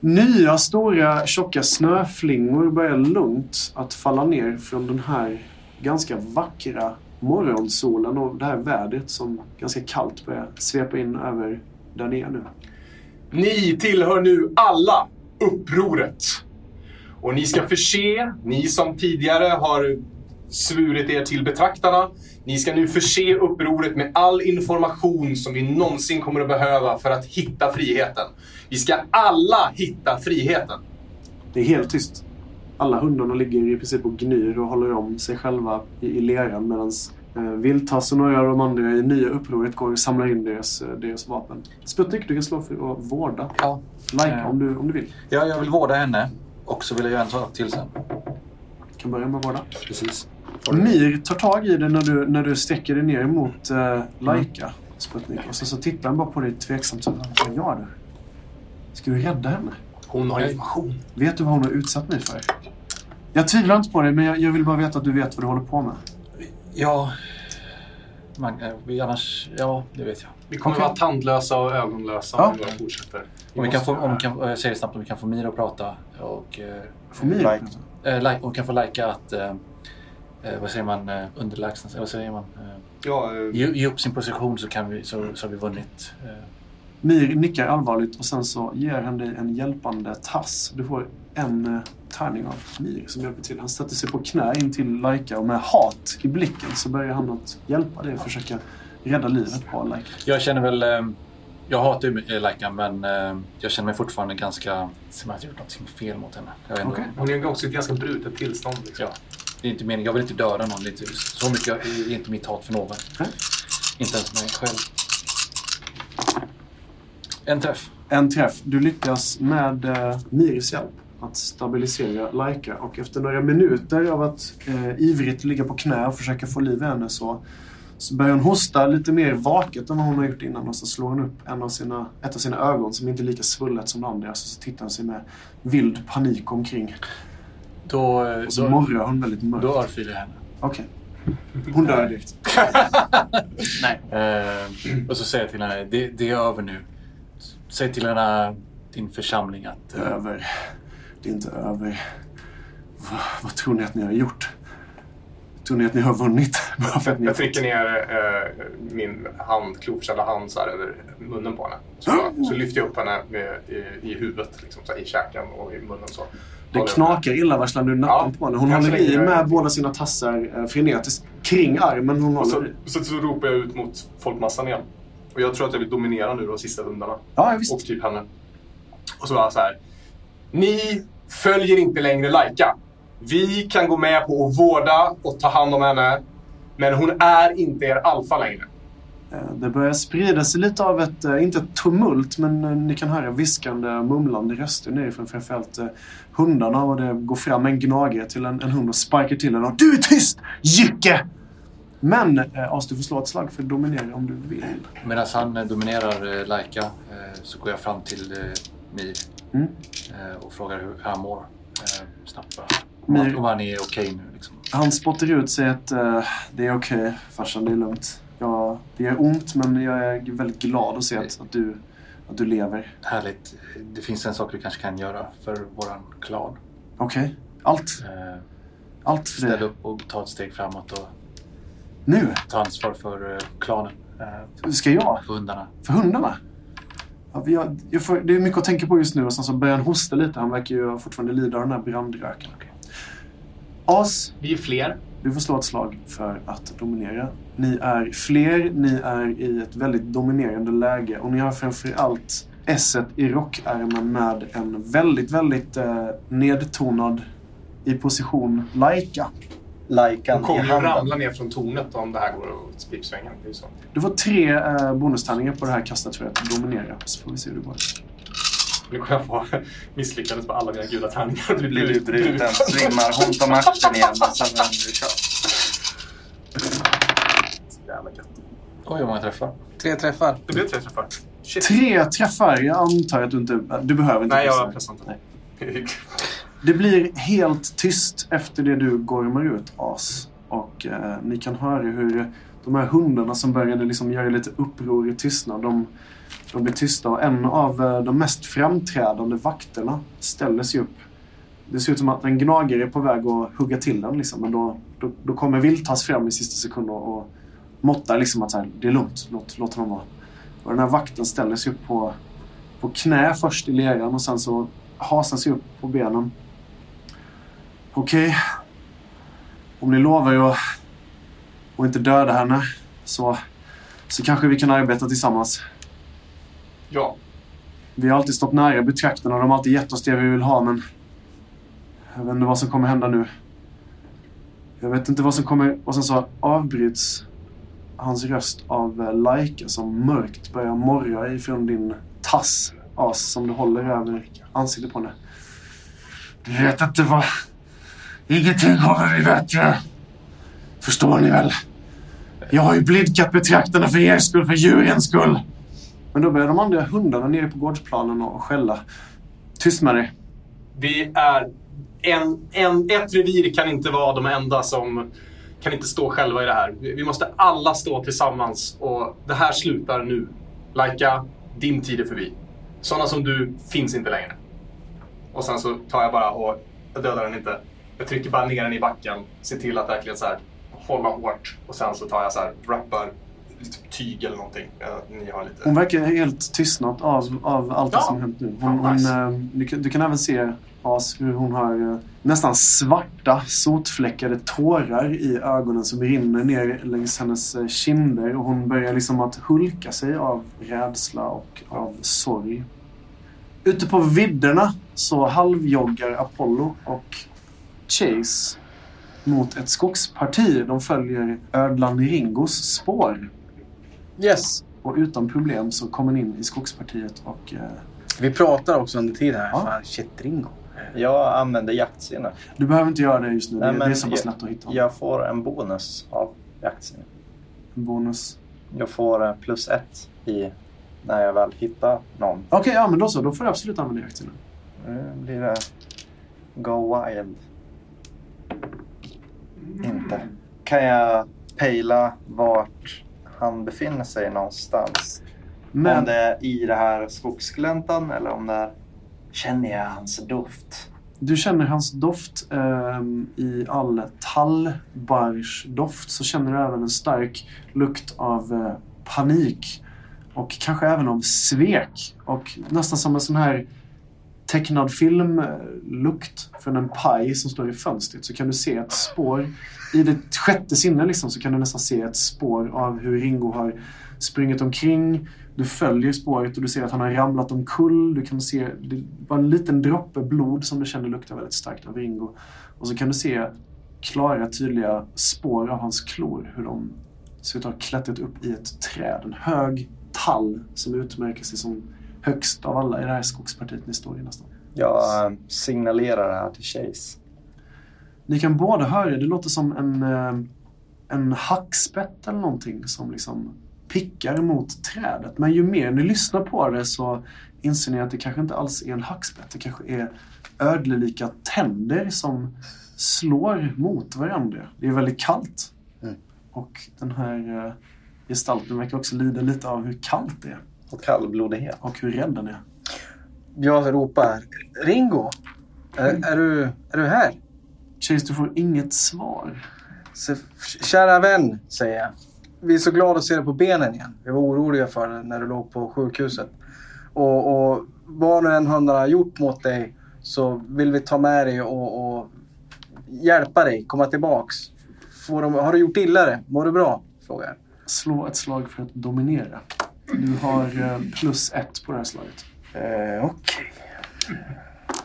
nya stora tjocka snöflingor börjar lugnt att falla ner från den här ganska vackra morgonsolen och det här vädret som ganska kallt börjar svepa in över där ni är nu. Ni tillhör nu alla upproret. Och ni ska förse, ni som tidigare har svurit er till betraktarna, ni ska nu förse upproret med all information som vi någonsin kommer att behöva för att hitta friheten. Vi ska alla hitta friheten. Det är helt tyst. Alla hundarna ligger i princip och gnyr och håller om sig själva i, i leran medan Viltas och några av de andra i nya upproret går och samlar in deras, eh, deras vapen. Sputnik, du kan slå för att vårda. Ja. Laika Eh. om, du, om du vill. ja, jag vill vårda henne. Och så vill jag göra en sak till sen. kan börja med vårda. Precis. Mir tar tag i det när du, när du sträcker dig ner mot uh, Laika, Sputnik. Och så, så tittar han bara på dig tveksamt. Så, Vad gör du? Ska du rädda henne? Hon har information. Vet du vad hon har utsatt mig för? Jag tvivlar inte på dig, men jag, jag vill bara veta att du vet vad du håller på med. Ja... Man, eh, vi annars... Ja, det vet jag. Vi kommer Okej. vara tandlösa och ögonlösa Ja. om vi bara fortsätter. Om vi kan få, om vi kan, jag säger snabbt om vi kan få Mira att prata och... Eh, Får Mir Like. eh, like, och kan få Laika att... Eh, eh, vad säger man? Eh, underlägsna... Vad säger man? Eh, Ja, eh, ge, ge upp sin position så, kan vi, så, så har vi vunnit. Eh, Mir nickar allvarligt och sen så ger han dig en hjälpande tass. Du får en tärning av Mir som hjälper till. Han sätter sig på knä in till Laika och med hat i blicken så börjar han att hjälpa dig och försöka rädda livet på Laika. jag känner väl... Eh, jag hatar ju eh, Laika men eh, jag känner mig fortfarande ganska... Som att jag gjort något fel mot henne. Jag inte. Okej. hon är också i ett ganska brutet tillstånd. Liksom. Ja. Det är inte meningen. Jag vill inte döda någon. Det är inte, så mycket är inte mitt hat för någon. Nej. Inte ens mig själv. En träff. En träff. Du lyckas med eh, Mirs hjälp att stabilisera Laika och efter några minuter av att eh, ivrigt ligga på knä och försöka få liv i henne så, så börjar hon hosta lite mer vaket än vad hon har gjort innan och så slår hon upp en av sina, ett av sina ögon som inte är lika svullet som det andra och så tittar hon sig med vild panik omkring. Då, Och så då, morrar hon väldigt mörkt. då örfilar jag henne. Okej. Hon dör direkt. Nej. Eh, och så säger jag till henne, det, det är över nu. Säg till henne, din församling att... eh, Över. Är inte över. Vad, vad tror ni att ni har gjort? Tror ni att ni har vunnit? Bara har Jag trycker ner eh, min hand, kloförsedda hand så här över munnen på henne. Så, så lyfter jag upp henne med, i, i huvudet, liksom, så här, i käken och i munnen. Så. Det jag knakar illavarslande ur nacken Ja, på henne. Hon så håller i med båda sina tassar eh, frenetiskt kring armen. Hon Och så, håller i. så, så ropar jag ut mot folkmassan igen. Och jag tror att jag vill dominera nu de sista hundarna. Ja, Och visst. typ henne. Och så var jag så här. Ni följer inte längre Laika. Vi kan gå med på att vårda och ta hand om henne. Men hon är inte er alfa längre. Eh, Det börjar sprida sig lite av ett, eh, inte ett tumult, men eh, ni kan höra viskande, mumlande röster nerifrån framförallt hundarna. Och det går fram en gnagare till en, en hund och sparkar till henne. Och, du är tyst! Jycke! Men eh, As, du får slå ett slag för att dominera om du vill. Medan han dominerar eh, Laika eh, så går jag fram till eh, Mir Mm. eh, och frågar hur han mår. Eh, snabbt bara. Om, han- är okej nu liksom. Han spottar ut sig att eh, det är okej farsan, det är lugnt. Ja, det gör ont men jag är väldigt glad att se att, att, du, att du lever. Härligt. Det finns en sak du kanske kan göra för våran klan. Okej, allt. Eh, Allt för ställa det. upp och ta ett steg framåt och Nu? ta ansvar för klanen. Eh, Ska jag? för hundarna. För hundarna? Ja, vi har, får, det är mycket att tänka på just nu och sen så börjar han hosta lite. Han verkar ju fortfarande lida av den här brandröken. As, Vi är fler. Du får slå ett slag för att dominera. Ni är fler, ni är i ett väldigt dominerande läge och ni har framförallt esset i rockärmen med en väldigt, väldigt eh, nedtonad i position Laika. Laikan De i kommer ju handen. ramla ner från tornet om det här går åt så. Du får tre eh, bonustärningar på det här kastet för att dominera. Så får vi se hur det går. Nu kommer jag få misslyckades på alla mina gula tärningar. Du blir utbruten, svimmar, hon tar makten igen och sen vänder du kör. Jävla gött. Oj, hur många träffar. Tre träffar. Det blev tre träffar. Shit. Tre träffar. Jag antar att du inte... Du behöver inte Nej, pressa. jag pressar inte. Nej. Det blir helt tyst efter det du gormar ut As. Och eh, ni kan höra hur de här hundarna som började liksom göra lite uppror i tystnad, de, de blir tysta. Och en av eh, de mest framträdande vakterna ställer sig upp. Det ser ut som att en gnagare är på väg att hugga till den. Liksom. Men då, då, då kommer Viltas fram i sista sekund och, och måttar liksom att så här, det är lugnt, låt, låt honom vara. Och den här vakten ställer sig upp på, på knä först i leran och sen så hasar sig upp på benen. Okej. Om ni lovar att, att inte döda henne så, så kanske vi kan arbeta tillsammans. Ja. Vi har alltid stått nära betraktarna och de har alltid gett oss det vi vill ha men jag vet inte vad som kommer hända nu. Jag vet inte vad som kommer... Och sen så avbryts hans röst av eh, Laika som mörkt börjar morra ifrån din tass, as, som du håller över ansiktet på henne. Du vet inte vad... Ingenting kommer bli bättre. Förstår ni väl? Jag har ju blidkat betraktarna för er skull, för djurens skull. Men då börjar de andra hundarna nere på gårdsplanen och skälla. Tyst med dig. Vi är... En, en, ett revir kan inte vara de enda som kan inte stå själva i det här. Vi måste alla stå tillsammans och det här slutar nu. Laika, din tid är förbi. Sådana som du finns inte längre. Och sen så tar jag bara och jag dödar den inte. Jag trycker bara ner den i backen. Ser till att verkligen så här hålla hårt. Och sen så tar jag så här, wrappar lite tyg eller någonting. Ja, ni har lite... Hon verkar helt tystnad av, av allt det Ja. som hänt nu. Hon, Fan, nice. hon, eh, du, kan, du kan även se As, hur hon har eh, nästan svarta, sotfläckade tårar i ögonen som rinner ner längs hennes eh, kinder. Och hon börjar liksom att hulka sig av rädsla och av sorg. Ute på vidderna så halvjoggar Apollo och Chase mot ett skogsparti. De följer ödlan Ringos spår. Yes. Och utan problem så kommer ni in i skogspartiet och... Eh, Vi pratar också under tiden här. Ja. Fan, shit, Ringo. Jag använder jaktsinne. du behöver inte göra det just nu. Nej, det, är så pass jag- lätt att hitta. Jag får en bonus av jaktsinne. En bonus. Jag får eh, plus ett i när jag väl hittar någon. Okej, ja men då så. Då får du absolut använda jaktsinne. Nu blir det Go Wild. Inte. Kan jag pejla vart han befinner sig någonstans? Om Men det är i det här skogsgläntan eller om det är... Känner jag hans doft? du känner hans doft ehm, i all tallbarrsdoft så känner du även en stark lukt av eh, panik. Och kanske även av svek. Och nästan som en sån här tecknad filmlukt från en paj som står i fönstret så kan du se ett spår. I ditt sjätte sinne liksom, så kan du nästan se ett spår av hur Ringo har sprungit omkring. Du följer spåret och du ser att han har ramlat omkull. Du kan se det var bara en liten droppe blod som du känner luktar väldigt starkt av Ringo. Och så kan du se klara, tydliga spår av hans klor. Hur de ser ut att ha klättrat upp i ett träd. En hög tall som utmärker sig som högst av alla i det här skogspartiet ni står i nästan. Jag eh, signalerar det här till Chase. Ni kan båda höra, det låter som en, eh, en hackspett eller någonting som liksom pickar mot trädet. Men ju mer ni lyssnar på det så inser ni att det kanske inte alls är en hackspett. Det kanske är ödlelika tänder som slår mot varandra. Det är väldigt kallt. Mm. Och den här eh, gestalten verkar också lida lite av hur kallt det är. Och kallblodighet. Och hur rädd den är. Jag ropar. Ringo! Är, är, du, är du här? Chase, du får inget svar. Så, kära vän, säger jag. Vi är så glada att se dig på benen igen. Vi var oroliga för dig när du låg på sjukhuset. Och, och vad nu än hundarna har gjort mot dig så vill vi ta med dig och, och hjälpa dig komma tillbaks. får de, har du gjort illa det? Mår du bra? Frågar jag. Slå ett slag för att dominera. Du har eh, plus ett på det här slaget. Eh, Okej.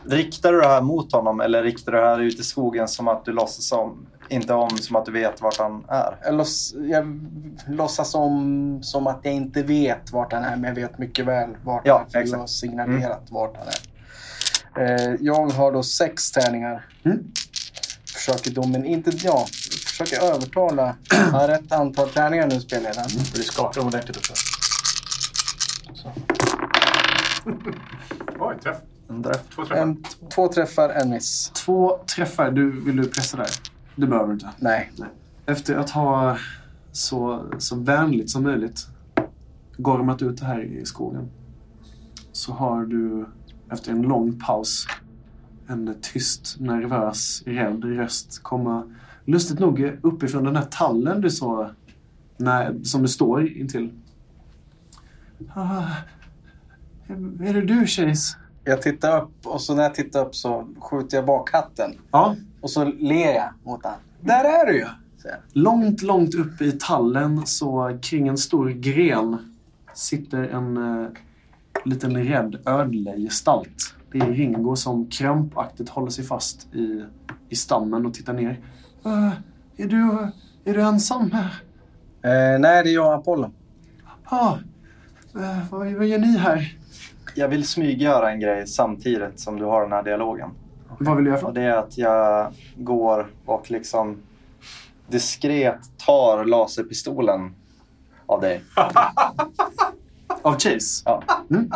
Riktar du det här mot honom eller riktar du det här ut i skogen som att du låtsas om, inte om, som att du vet vart han är? Jag, låts, jag låtsas som, som att jag inte vet vart han är, men jag vet mycket väl vart Ja, han är. För exakt. jag har signalerat vart han är. Eh, jag har då sex tärningar. Mm. Försöker domin... Inte jag. Försöker övertala. Jag har rätt antal tärningar nu spelledaren. För du skakar ordentligt också. Oj, träff. En träff. Två träffar. En, två träffar, en miss. Två träffar. Du, vill du pressa där? Det behöver du inte. Nej. Efter att ha så, så vänligt som möjligt gormat ut det här i skogen så har du efter en lång paus en tyst, nervös, rädd röst komma lustigt nog uppifrån den här tallen du så när, som du står intill. Ah, är det du Chase? Jag tittar upp och så när jag tittar upp så skjuter jag bak hatten. Ja, Och så ler jag mot honom. Där är du ju! Långt, långt uppe i tallen så kring en stor gren sitter en eh, liten rädd ödlegestalt. Det är Ringo som krampaktigt håller sig fast i, i stammen och tittar ner. "Eh, är, du, är du ensam här? Eh, nej, det är jag och Apollo. Ah, eh, vad, vad gör ni här? Jag vill smyggöra en grej samtidigt som du har den här dialogen. Vad vill du göra Och det är att jag går och liksom diskret tar laserpistolen av dig. Av Chase? Ja. Mm.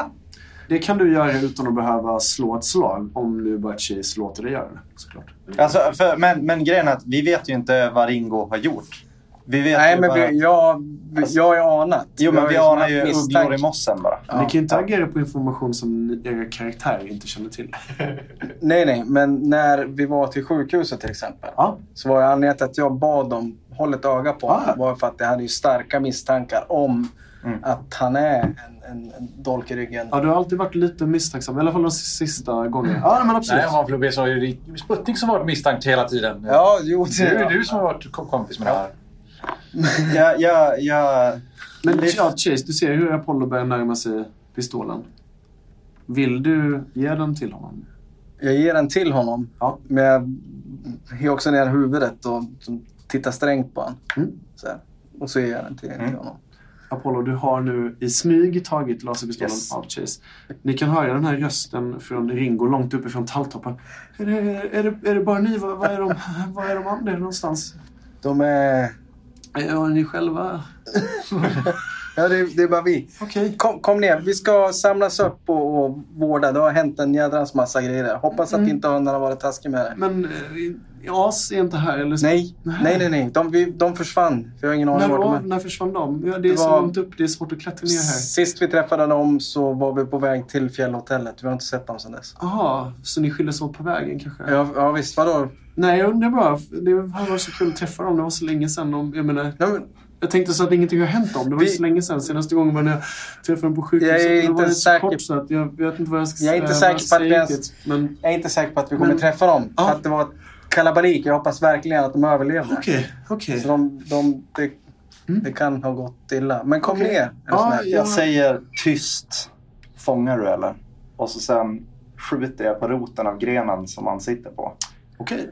Det kan du göra utan att behöva slå ett slag om nu bara Chase låter dig göra det. Såklart. Alltså, för, men, men grejen är att vi vet ju inte vad Ringo har gjort. Vi vet Nej, men bara... vi, jag, jag har ju anat. Jo, men vi som anar ju ugglor i mossen bara. Ja. Ni kan ju inte agera på information som era karaktärer inte känner till. Nej, nej, men när vi var till sjukhuset till exempel. Ja. Så var det anledningen till att jag bad dem hålla ett öga på Ah. honom. var för att jag hade ju starka misstankar om Mm. att han är en, en, en dolk i ryggen. Ja, du har alltid varit lite misstänksam. I alla fall de sista gångerna. Ja, men absolut. Nej, om man får be så är det Sputnik som har varit misstänkt hela tiden. Ja, jo. Det är ju du som har varit kom- kompis med det här. Jag, jag, jag... Men Lyft- ja, Chase, du ser hur Apollo börjar närma sig pistolen. Vill du ge den till honom? Jag ger den till honom. Ja. Men jag har också ner huvudet och tittar strängt på honom. Mm. Så här. Och så ger jag den till, Mm. till honom. Apollo, du har nu i smyg tagit laserpistolen Yes. av Chase. Ni kan höra den här rösten från Ringo långt uppifrån talltoppen. Är det, är det, är det bara ni? Var, var, är de, var är de andra någonstans? De är... Är ni själva? Ja, det, det är bara vi. Okej. Kom, kom ner. Vi ska samlas upp och, och vårda. Det har hänt en jädrans massa grejer. Hoppas att Mm. inte hundarna har varit taskiga med det. Men eh, As är inte här? Eller? Nej, Nej. nej, nej. nej. De, vi, de försvann. För jag har ingen aning När, vart de var, är. när försvann de? Ja, det är Det så var- långt upp. Det är svårt att klättra ner här. Sist vi träffade dem så var vi på väg till fjällhotellet. Vi har inte sett dem sedan dess. Jaha, så ni skildes åt på vägen kanske? Ja, ja visst. Vadå? Nej, jag undrar bara. Det varit så kul att träffa dem. Det var så länge sedan. De, jag menar, Nej, men, Jag tänkte så att ingenting har hänt dem. Det var Vi- så länge sedan. Senaste gången var när jag träffade dem på sjukhuset. Jag är det var inte säker- kort så att jag vet inte vad jag ska Jag är inte eh, säker jag på att riktigt. Men jag är inte säker på att vi kommer Men- träffa dem. Ja. För att det var kalabalik. Jag hoppas verkligen att de överlevde. okej, okej. Så de, de, det, det kan ha gått illa. Men kom Okej. ner. Ja, ja. Jag säger tyst. Fångar du eller? Och så sen skjuter jag på roten av grenen som han sitter på. Okej.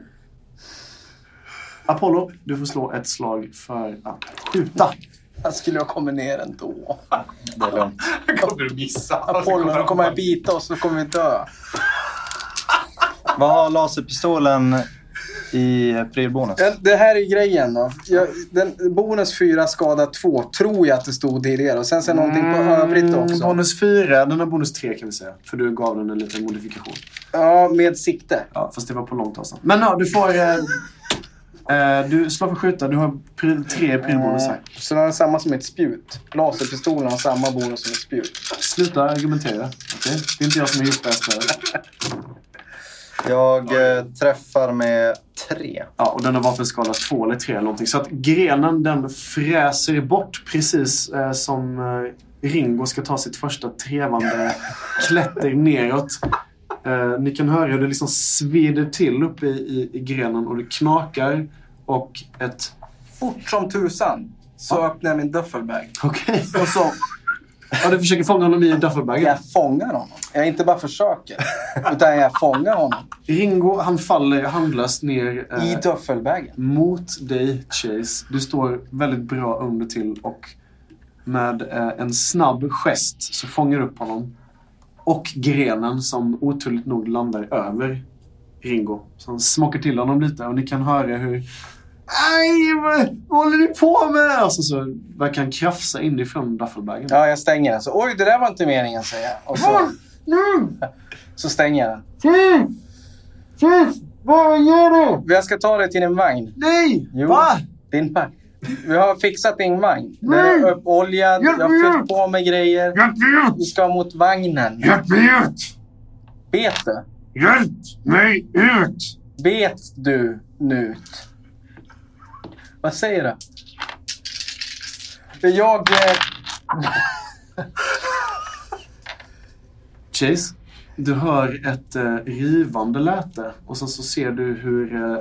Apollo, du får slå ett slag för att skjuta. Jag skulle ha kommit ner ändå. Det är lugnt. kommer du missa. Apollo, nu kommer jag bita oss så kommer vi dö. Vad har laserpistolen i prylbonus? Det här är grejen då. Jag, den, bonus 4 skada 2 tror jag att det stod tidigare. Och sen så är någonting på övrigt också. Mm, Bonus 4, den har bonus 3 kan vi säga. För du gav den en liten modifikation. Ja, med sikte. Ja, fast det var på långt avstånd. Men ja, du får... Eh, eh, du slår för skjuta. Du har pryl, tre prylbonusar. Eh, Så den är samma som ett spjut. Laserpistolen har samma bonus som ett spjut. Sluta argumentera. okej? Det är inte jag som har här spelet. Jag eh, träffar med tre. Ja, och den har vapenskala 2 eller 3 eller någonting. Så att grenen den fräser bort precis eh, som eh, Ringo ska ta sitt första trevande klätter neråt. Eh, ni kan höra hur det liksom svider till uppe i, i, i grenen och det knakar och ett fort som tusan så öppnar jag min duffelbag. Okej. Och så Ja, du försöker fånga honom i duffelbagen. jag fångar honom. Jag inte bara försöker, utan jag fångar honom. Ringo, han faller handlöst ner eh, I duffelbagen. mot dig, Chase. Du står väldigt bra under till och med eh, en snabb gest så fångar du upp honom. Och grenen som oturligt nog landar över Ringo. Så han smockar till honom lite och ni kan höra hur Aj, vad håller ni på med? Alltså så verkar han krafsa inifrån duffelbagen. Ja, jag stänger den. Så oj, det där var inte meningen, säger jag. Och så, så stänger jag den. Chase! Vad gör du? Jag ska ta dig till din vagn. Nej! Jo. Va? Din vagn. Vi har fixat din vagn. Den är uppoljad. Jag har fyllt på med grejer. Hjälp mig Vi ska mot vagnen. Hjälp mig ut! Bet du? Hjälp mig ut! Bet du Nut? Vad säger du? Jag... eh, Chase, du hör ett eh, rivande läte och sen så ser du hur eh,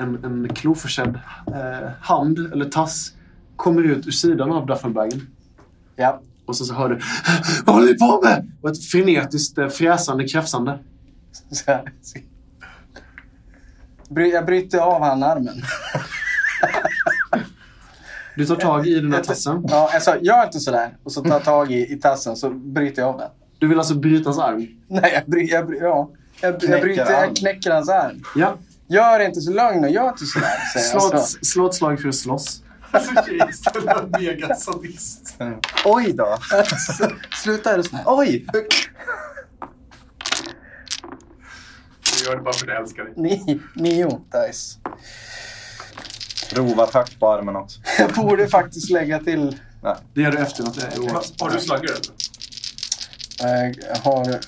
en, en kloförsedd eh, hand eller tass kommer ut ur sidan av duffelbagen. Ja. Och sen så hör du Vad håller ni på med? Och ett frenetiskt eh, fräsande, kräfsande. Så här. Jag bryter av han armen. Du tar tag i den här tassen. Ja, jag sa, gör inte sådär. Och så tar jag tag i, i tassen så bryter jag av den. Du vill alltså bryta hans arm? Nej, jag, bry, jag, bry, ja. jag, jag, bryter, jag knäcker hans arm. Ja. Gör inte så lugn och gör inte sådär, Slå jag. ett, slå ett slag för att slåss. Alltså Chase, den där megasadist. Oj då! Sluta är du snäll. Oj! Du gör det bara för att jag älskar dig. Ni, nio dice. Rovattack på armen också. Jag borde faktiskt lägga till... Nej. Det gör du efter att det är Har, oavsett. har du slaggar eller? eh, Jag har eh,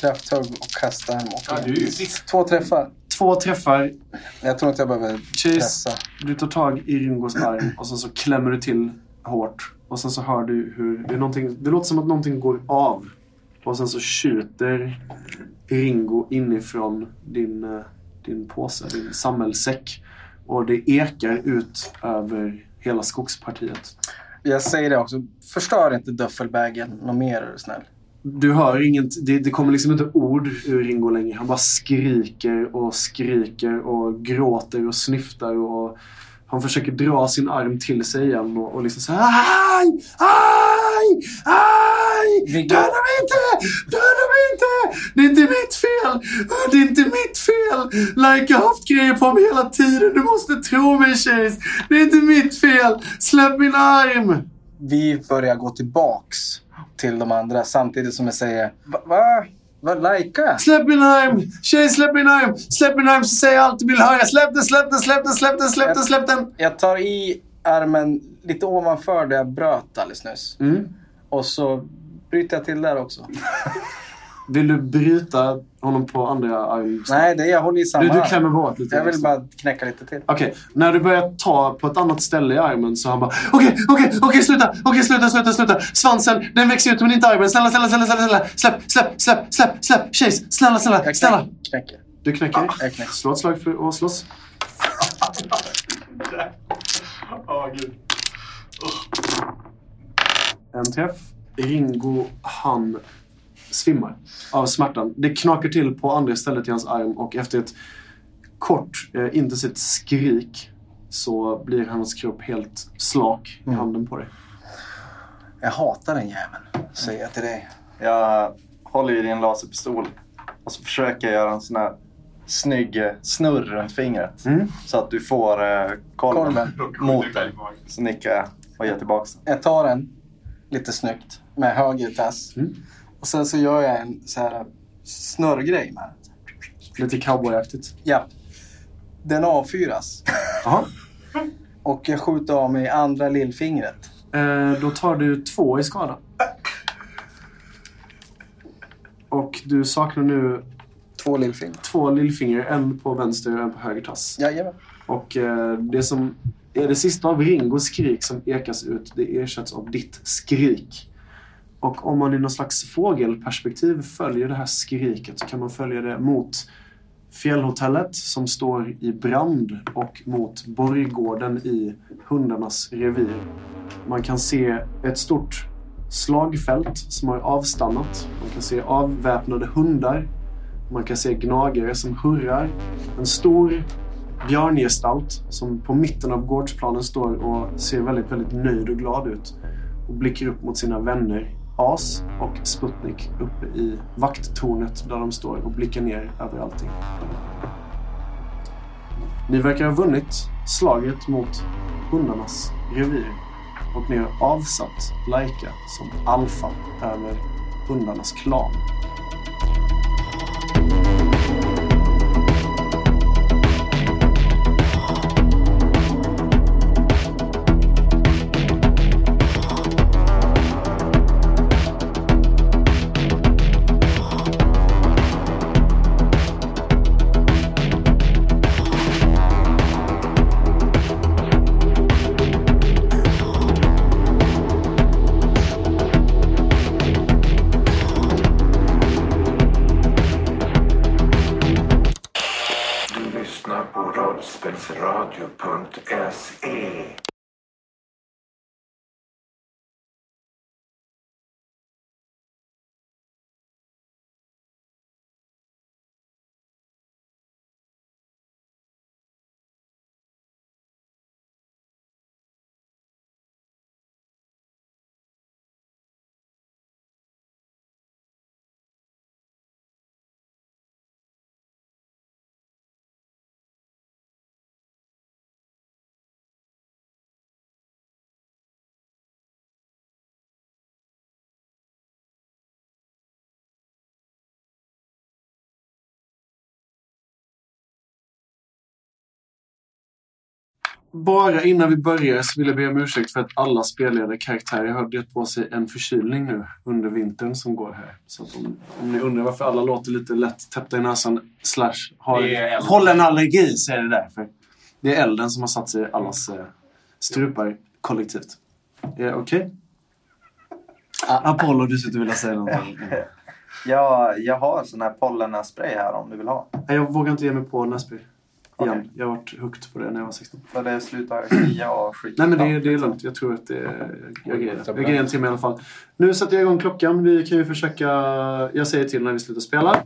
krafthugg och kastarm och Ja, du är ju sist. två träffar. Två träffar. Jag tror inte jag behöver Chase, pressa. du tar tag i Ringos arm och sen så klämmer du till hårt. Och sen så hör du hur det, är det låter som att någonting går av. Och sen så tjuter Ringo inifrån din, eh, din påse, din samhällssäck. Och det ekar ut över hela skogspartiet. Jag säger det också. Förstör inte duffelbagen något mer är du snäll. Du hör inget, det, det kommer liksom inte ord ur Ringo längre. Han bara skriker och skriker och gråter och snyftar och han försöker dra sin arm till sig igen och, och liksom säga Aj! Aj! Aj! Döda mig inte! Döda mig inte! Det är inte mitt fel! Det är inte mitt fel! Like jag har haft grejer på mig hela tiden. Du måste tro mig Chase. Det är inte mitt fel! Släpp min arm! Vi börjar gå tillbaks till de andra samtidigt som jag säger Va? va? Vad lajka? Släpp min arm! Tjej, släpp min arm! Släpp min arm så säger jag allt du vill höra. Släpp den, släpp den, släpp den, släpp den, släpp den, släpp den! Jag tar i armen lite ovanför där jag bröt alldeles nyss. Mm. Och så bryter jag till där också. Vill du bryta honom på andra arm? Nej, det, jag håller i samma Du, du klämmer bort lite. Jag vill bara knäcka lite till. Okej, när du börjar ta på ett annat ställe i armen så han bara Okej, okej, okej, sluta! Okej, sluta, sluta, sluta! Svansen, den växer ut men inte armen. Snälla, snälla, snälla, snälla, snälla! Släpp, släpp, släpp, släpp, släpp! Chase, snälla, snälla, Jag snälla! knäck, knäcker. Du knäcker. Jag knäcker. Slå ett slag för att slåss. Åh gud. En träff. Ringo, han svimmar av smärtan. Det knakar till på andra stället i hans arm och efter ett kort eh, intensivt skrik så blir hans kropp helt slak i handen på dig. Jag hatar den jäveln, säger jag till dig. Jag håller i din laserpistol och så försöker jag göra en sån här snygg eh, snurr runt fingret. Mm. Så att du får eh, kolven, Kolven. mot dig. Så nickar jag och ger tillbaka den. Jag tar den lite snyggt med höger tass. Mm. Och sen så gör jag en så här snurrgrej med den. Lite cowboyaktigt. Ja. Den avfyras. Jaha. Och jag skjuter av mig andra lillfingret. Eh, då tar du två i skada. Och du saknar nu Två lillfingrar. två lillfinger, en på vänster och en på höger tass. Jajamän. Och eh, det som är det sista av Ringos skrik som ekas ut, det ersätts av ditt skrik. Och om man i någon slags fågelperspektiv följer det här skriket så kan man följa det mot fjällhotellet som står i brand och mot borggården i hundarnas revir. Man kan se ett stort slagfält som har avstannat. Man kan se avväpnade hundar. Man kan se gnagare som hurrar. En stor björngestalt som på mitten av gårdsplanen står och ser väldigt, väldigt nöjd och glad ut. Och blickar upp mot sina vänner As och Sputnik uppe i vakttornet där de står och blickar ner över allting. Ni verkar ha vunnit slaget mot hundarnas revir och ni har avsatt Laika som alfa över hundarnas klan. Bara innan vi börjar så vill jag be om ursäkt för att alla spelledarkaraktärer har dragit på sig en förkylning nu under vintern som går här. Så att om, om ni undrar varför alla låter lite lätt täppta i näsan slash har pollenallergi så är det därför. Det är elden som har satt sig i allas eh, strupar kollektivt. Är det okej? Apollo, du sitter och vill säga någonting. Jag, jag har sån här pollenspray här om du vill ha. Nej, Jag vågar inte ge mig på nässpray. Igen. Okej. Jag har varit hooked på det när jag var 16. För det slutar klia och skit. Nej men det, är- det är lugnt. Jag tror att det är... Jag grejer. Jag grejer en timme i alla fall. Nu sätter jag igång klockan. Vi kan ju försöka... Jag säger till när vi slutar spela.